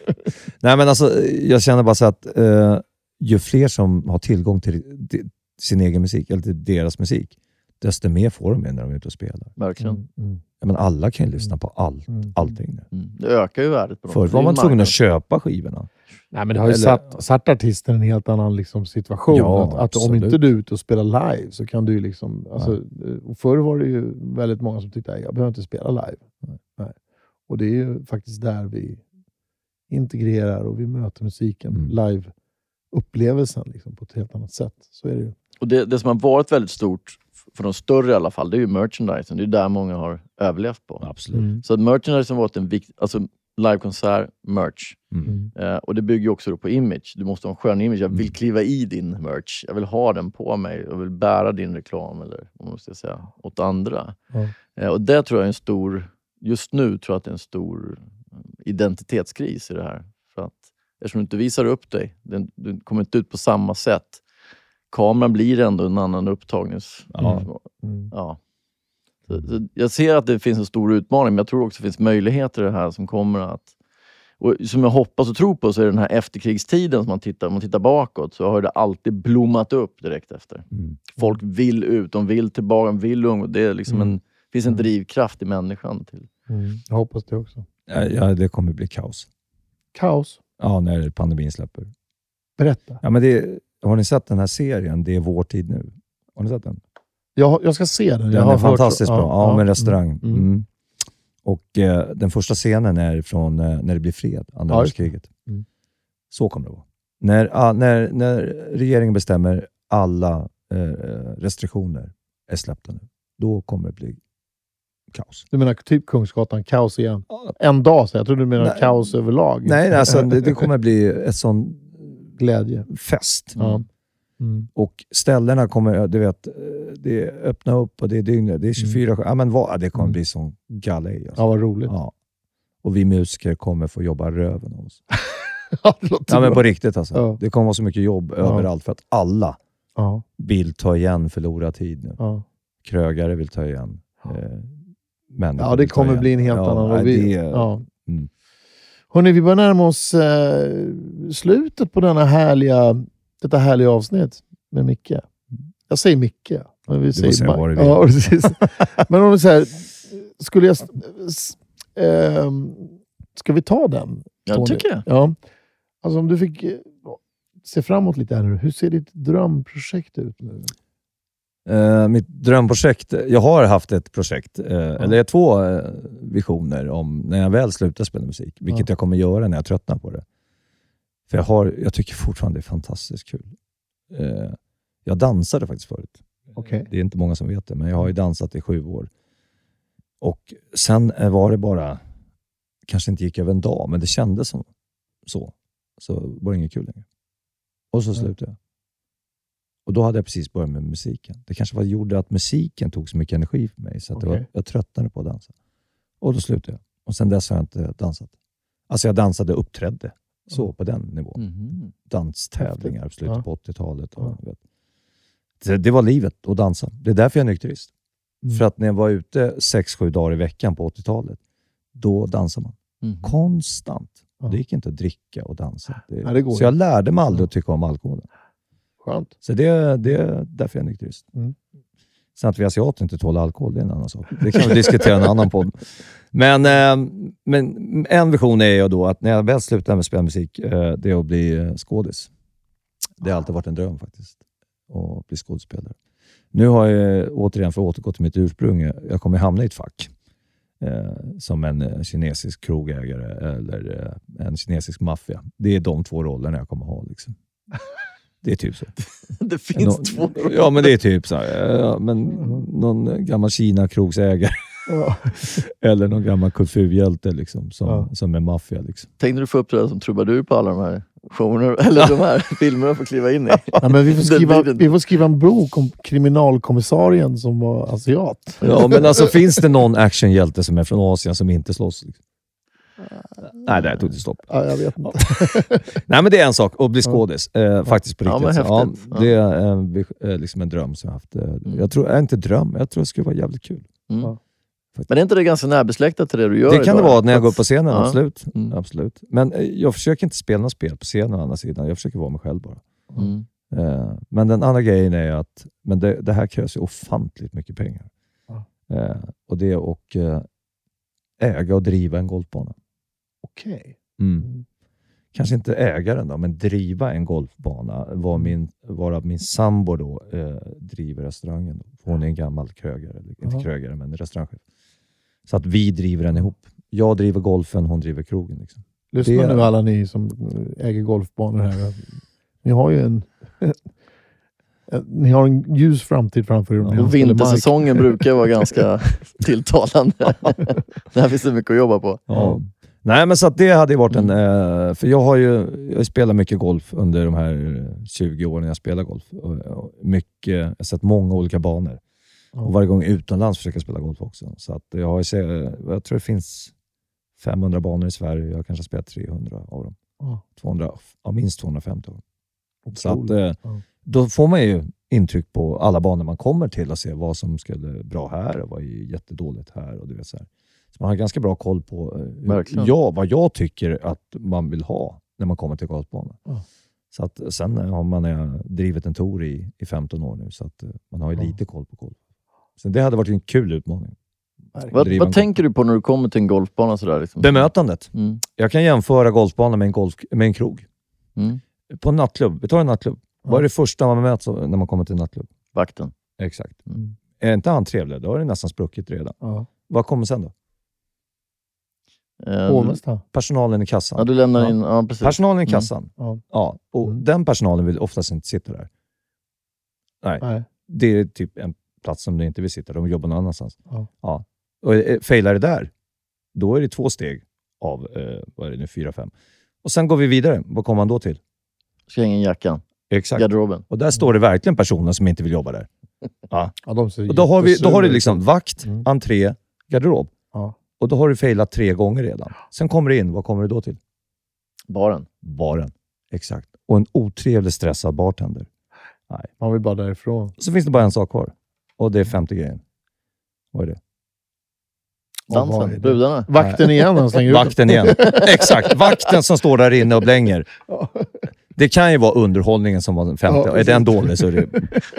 Nej, men alltså, jag känner bara så att eh, ju fler som har tillgång till di- sin egen musik, eller till deras musik, desto mer får de när de är ute och spelar. Verkligen. Mm, mm, men alla kan ju lyssna på allt, mm. allting nu. Mm. Det ökar ju värdet på. Förut var man tvungen att köpa skivorna. Nej, men det har ju Eller- satt, satt artisten i en helt annan liksom, situation. Ja, att, att om inte du är ute och spelar live så kan du ju liksom... Alltså, eh, förr var det ju väldigt många som tyckte att jag behöver inte spela live. Nej. Och det är ju faktiskt där vi integrerar och vi möter musiken, Mm. live-upplevelsen liksom, på ett helt annat sätt. Så är det ju. Och det, det som har varit väldigt stort, för de större i alla fall, det är ju merchandisen. Det är där många har överlevt på. Absolut. Mm. Så att merchandisen har varit en viktig... Alltså livekonsert, merch. Mm. Mm. Eh, och det bygger ju också då på image. Du måste ha en skön image. Jag vill Mm. kliva i din merch. Jag vill ha den på mig. Jag vill bära din reklam, eller vad man ska säga, åt andra. Ja. Eh, och det tror jag är en stor... Just nu tror jag att det är en stor eh, identitetskris i det här. För att eftersom du inte visar upp dig, du kommer inte ut på samma sätt. Kameran blir ändå en annan upptagnings... Ja. Mm. Ja. Så, så jag ser att det finns en stor utmaning, men jag tror också att det finns möjligheter i det här som kommer att... Och som jag hoppas och tror på så är den här efterkrigstiden, som man tittar, om man tittar bakåt, så har det alltid blommat upp direkt efter. Mm. Folk vill ut, de vill tillbaka, de vill umgås. Det är liksom Mm. en, finns en drivkraft i människan. Till. Mm. Jag hoppas det också. Ja, ja, det kommer bli kaos. Kaos. Ja, när pandemin släpper. Berätta. Ja, men det, har ni sett den här serien, Det är vår tid nu? Har ni sett den? Jag, jag ska se den. jag Den har är hört- fantastiskt bra. Ja, med restaurang. Mm. Mm. Och eh, Den första scenen är från eh, när det blir fred, andra Ja, världskriget. Mm. Så kommer det vara. När, ah, när, när regeringen bestämmer alla eh, restriktioner är släppta nu, då kommer det bli kaos. Du menar typ Kungsgatan, kaos igen? En dag, så jag tror du menar Nej. kaos överlag. Nej, alltså, det, det <laughs> kommer bli ett sån Glädje. fest. Ja. Mm. Och ställena kommer, du vet, det är öppna upp och det är dygnet, det är 24 mm. ja, men vad, Det kommer Mm. bli sån galej. Alltså. Ja, vad roligt. Ja. Och vi musiker kommer få jobba röven av oss. <laughs> Ja, Ja, men på riktigt alltså. Ja. Det kommer vara så mycket jobb överallt för att alla vill ta igen förlorad tid nu. Krögare vill ta igen. Eh, människor ja, det kommer bli en helt annan... det, ja. mm. Hörrni, vi börjar närma oss eh, slutet på denna härliga, detta härliga avsnitt med Micke. Jag säger Micke. Men vi säger säga Ma- vad du vill. ja, precis. Men om vi säger, skulle jag... ehm, ska vi ta den? Jag Tony? tycker det. Ja. Alltså om du fick eh, se framåt lite här nu. Hur ser ditt drömprojekt ut nu? Eh, mitt drömprojekt, jag har haft ett projekt, eh, eller två eh, visioner om när jag väl slutar spela musik, vilket Ja. jag kommer göra när jag tröttnar på det. För jag, har, jag tycker fortfarande det är fantastiskt kul. Jag dansade faktiskt förut. Okej. Det är inte många som vet det, men jag har ju dansat i sju år. Och Sen var det bara, kanske inte gick över en dag, men det kändes som så. Så var det inget kul längre. Och så slutade jag. Och Då hade jag precis börjat med musiken. Det kanske var gjorde att musiken tog så mycket energi för mig, så att det var, jag tröttnade på att dansa. Och Då slutade jag. Och Sen dess har jag inte dansat. Alltså jag dansade och uppträdde. Så, Mm. på den nivån Mhm. danstävlingar i slutet Ja. på 80-talet. Och, Ja. Det, det var livet att dansa. Det är därför jag är nykterist. Mm. För att när jag var ute 6-7 dagar i veckan på 80-talet, då dansade man. Mhm. Konstant. Ja. Det gick inte att dricka och dansa. Det, Nej, det så jag lärde mig aldrig att tycka om alkoholen. Skönt. Så det, det är därför jag är nykterist. Mm. Sen att vi asiater inte tål alkohol, det är en annan sak. Det kan vi diskutera i en annan podd. Men, eh, men en vision är ju då att när jag väl slutar med spelmusik, eh, det är att bli eh, skådis. Det har alltid varit en dröm faktiskt, att bli skådespelare. Nu har jag återigen, för att återgå till mitt ursprung, jag kommer hamna i ett fack. Eh, som en kinesisk krogägare eller eh, en kinesisk maffia. Det är de två rollerna jag kommer ha. Liksom. Det är typ så. <laughs> Det finns Nå- två. Ja, men det är typ så ja, men någon gammal Kina-krogsägare Ja. <laughs> eller någon gammal kulturhjälte liksom, som, Ja. som är maffia. Liksom. Tänkte du få uppträda som trubadur på alla de här showerna, eller de här <laughs> filmerna att kliva in i? Nej, men vi, får skriva, vi får skriva en bok om kriminalkommissarien som var asiat. Ja, men alltså finns det någon actionhjälte som är från Asien som inte slåss? Liksom? Nej, där tog det stopp. Ja, jag vet inte. <laughs> Nej, men det är en sak att bli skådis. Eh, faktiskt på Ja, riktigt. häftigt. Ja. det är en, vis- eh, liksom en dröm som jag haft. Eh, Jag tror, inte dröm, jag tror det skulle vara jävligt kul. Mm. Ja. Men är inte det ganska närbesläktat till det du gör Det kan det idag? vara när jag går upp på scenen, Ja. absolut. Mm. absolut. Men eh, jag försöker inte spela något spel på scenen å andra sidan. Jag försöker vara mig själv bara. Mm. Eh, Men den andra grejen är att men det, det här krävs ju ofantligt mycket pengar. Ja. Eh, Och det att eh, äga och driva en golfbana. Okej. Mm. Mm. Kanske inte äga den då, men driva en golfbana. Var min, varav min sambo då, eh, driver restaurangen. Då. Hon är en gammal krögare, eller inte krögare, men restaurangchef. Så att vi driver den ihop. Jag driver golfen, hon driver krogen. Liksom. Lyssna Det- nu alla ni som äger golfbanor här. Ni har ju en, <laughs> ni har en ljus framtid framför er. Ja. Vintersäsongen brukar vara ganska <laughs> tilltalande. <laughs> Där finns det mycket att jobba på. Ja. Nej, men så att det hade ju varit en... Mm. Eh, för jag har ju jag spelat mycket golf under de här 20 åren jag spelar golf. Mycket, jag har sett många olika banor. Ja. Och varje gång utomlands försöker jag spela golf också. Så att jag, har jag tror det finns 500 banor i Sverige. Jag har kanske spelat 300 av dem. Ja. 200, ja, minst 250 av dem. Så att, eh, då får man ju intryck på alla banor man kommer till och se vad som skulle bra här och vad är jättedåligt här. Och du vet så, här. Så man har ganska bra koll på eh, Verkligen. ja, vad jag tycker att man vill ha när man kommer till golfbanan. Ja. Så att, sen har man eh, drivit en tour i, i 15 år nu, så att eh, man har ju Ja. lite koll på golf. Så det hade varit en kul utmaning. Vad, vad tänker du på när du kommer till en golfbana? Sådär, liksom? Bemötandet. Mm. Jag kan jämföra golfbanan med en, golf, med en krog. Mm. På en nattklubb. Vi tar en nattklubb. Vad är det första man möts av när man kommer till en nattklubb? Vakten. Exakt. Mm. Är inte han trevlig, då har det nästan spruckit redan. Ja. Vad kommer sen då? Eh, du, Hovmästaren. Personalen i ja, kassan. du lämnar Ja. in... Ja, precis. Personalen i Mm. kassan. Ja. Ja, och Mm. den personalen vill oftast inte sitta där. Nej. Det är typ en plats som de inte vill sitta. De jobbar någon annanstans. Ja. Ja. Och eh, failar det där, då är det två steg av, eh, vad är det nu, fyra, fem. Och sen går vi vidare. Vad kommer man då till? Ska hänga in jackan. Exakt. Garderoben. Och där står det verkligen personer som inte vill jobba där. <laughs> Ja. Ja, de ser Och då har, vi, då har du liksom vakt, Mm. entré, garderob. Och då har du failat tre gånger redan. Sen kommer du in, vad kommer du då till? Baren. Baren. Exakt. Och en otrevlig stressad bartender. Man vill bara därifrån. Så finns det bara en sak kvar. Och det är femte grejen. Vad är det? Dansen. det? Brudarna. Vakten igen, han slänger ut. Vakten igen. Exakt. Vakten som står där inne och blänger. <laughs> Det kan ju vara underhållningen som var den femte. Ja, är den dålig så är det...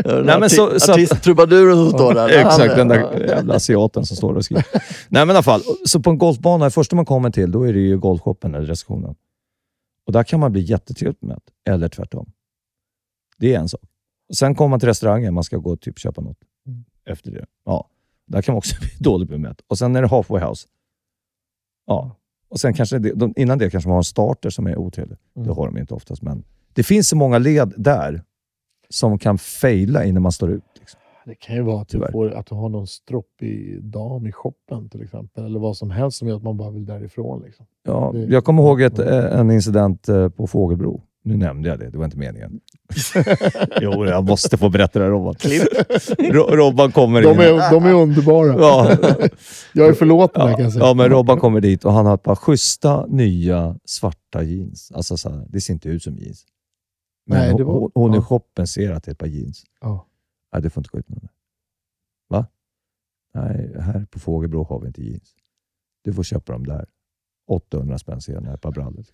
<laughs> Nej, men så- så att- Artist-trubaduren som står där. Exakt, den där jävla asiaten som står och skriver. Nej men i alla fall, så på en golfbana, det första man kommer till, då är det ju golfshoppen eller receptionen. Och där kan man bli jättetrevligt bemött, eller tvärtom. Det är en sak. Sen kommer man till restaurangen, man ska gå och typ köpa något Mm. efter det. Ja, där kan man också <laughs> bli dåligt bemött. Och sen är det halfway house. Ja. Och sen kanske det, de, innan det kanske man har en starter som är otrevlig. Mm. Det har de inte oftast, men det finns så många led där som kan faila innan man står ut. Liksom. Det kan ju vara att du, får, att du har någon stroppig dam i shoppen till exempel. Eller vad som helst som gör att man bara vill därifrån. Liksom. Ja, Det- jag kommer ihåg ett, eh, en incident eh, på Fågelbro. Nu nämnde jag det, det var inte meningen. <laughs> jo, jag måste få berätta det här Robban. Ro- Robban kommer De in. är, de är underbara. Ja, Jag är förlåten kan ja, jag säga. ja, men Robban kommer dit och han har ett par schyssta nya svarta jeans. Alltså, så här, det ser inte ut som jeans. Men Nej, det var- hon, hon i ja. shoppen ser att det är ett par jeans. Ja. Nej, du får inte gå ut med dem. Va? Nej, här på Fågelbro har vi inte jeans. Du får köpa dem där. 800 spänn jag ett par brallor.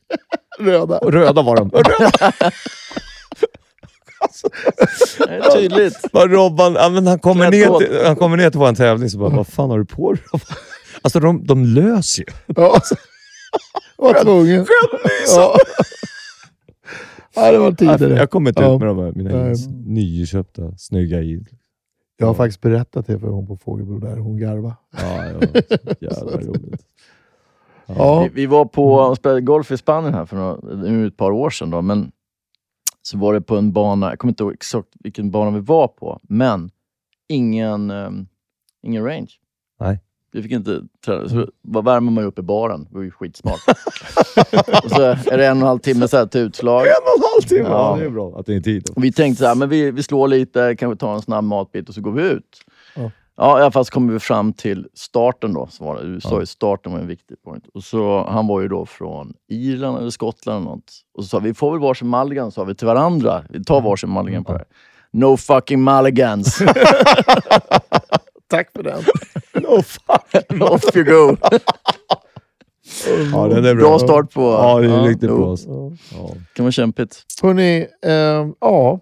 Röda. Och röda var de. <laughs> Röda. Det är tydligt. Vad Robban, ja, men han, kommer ner på. till, han kommer ner till vår tävling och bara, vad fan har du på dig? Alltså de, de löser ju. Ja. <laughs> Var tvungen. Ja. ja, det var tider. Jag kommer inte Ja. ut med de här, mina jeans. Nyköpta, snygga jeans. Jag har faktiskt berättat det för hon på Fågelbro där. Hon garva. Ja, ja, <laughs> jävla roligt. Ja. Vi, vi var på och spelade golf i Spanien här för några, nu ett par år sedan. Då, men så var det på en bana, jag kommer inte ihåg exakt vilken bana vi var på, men ingen, ehm, ingen range. Nej. Vi fick inte träna, så bara värmer man upp i baren. Det var ju skitsmart. <laughs> och så är det en och en halv timme så här till utslag. En och en halv timme! Ja, Ja. det är bra att det är tid. Och vi tänkte så här, men vi, vi slår lite, kanske tar en snabb matbit och så går vi ut. Ja. Ja, i alla fall så kommer vi fram till starten då. Så var det. Du sa Ja. ju starten var en viktig point. Och så, han var ju då från Irland eller Skottland eller något. Och så sa vi, får väl varsin mulligan, sa vi till varandra. Vi tar varsin mulligan på det här. No fucking mulligans. <laughs> Tack för den. Oh, fuck. <laughs> Off you go. Ja, den är bra. Bra start på... Ja, det är riktigt jo. bra. Ja. Ja. kan vara kämpigt. Hörrni, ehm, ja.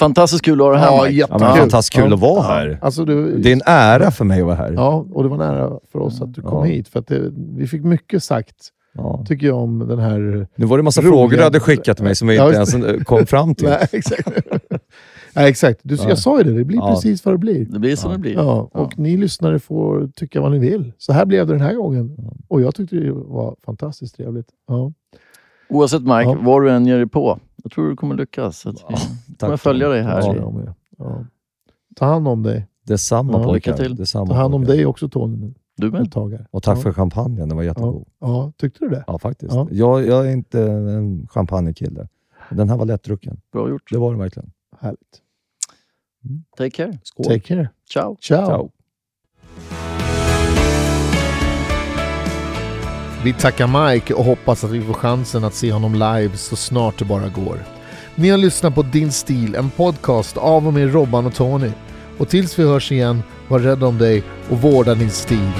Fantastiskt kul att ha dig här Ja, Mike. Ja, men jättekul. fantastiskt kul Ja. att vara här. Alltså, du, Det är en ära för mig att vara här. Ja, och det var nära för oss att du kom Ja. hit. För att det, vi fick mycket sagt, Ja. tycker jag, om den här... Nu var det en massa Roliga- frågor du hade skickat till mig som vi Ja, inte ens eh, kom fram till. <laughs> Nej, exakt. <laughs> Nej, exakt. Du, Ja. Jag sa ju det, det blir Ja. precis vad det blir. Det blir som Ja. det blir. Ja, och ni lyssnare får tycka vad ni vill. Så här blev det den här gången. Och jag tyckte det var fantastiskt trevligt. Ja. Oavsett Mike, Ja. vad du än ger dig på. Jag tror du kommer lyckas. Vi Tack. kommer följa dig här. Ja. jag med. Ja. Ta hand om dig. Detsamma Ja, pojkar. till. Detsamma, Ta hand om pojkar. dig också Tony nu. Du med. Och tack ja. för champagnen, den var Ja. jättegod. ja, tyckte du det? Ja, faktiskt. Ja. Jag, jag är inte en champagnekille. Den här var lättdrucken. Bra gjort. Det var den verkligen. Härligt. Take care. Skål. Take care. Ciao. Ciao. Ciao. Vi tackar Mike och hoppas att vi får chansen att se honom live så snart det bara går. Ni har lyssnat på Din Stil, en podcast av och med Robban och Tony. Och tills vi hörs igen, var rädd om dig och vårda din stil.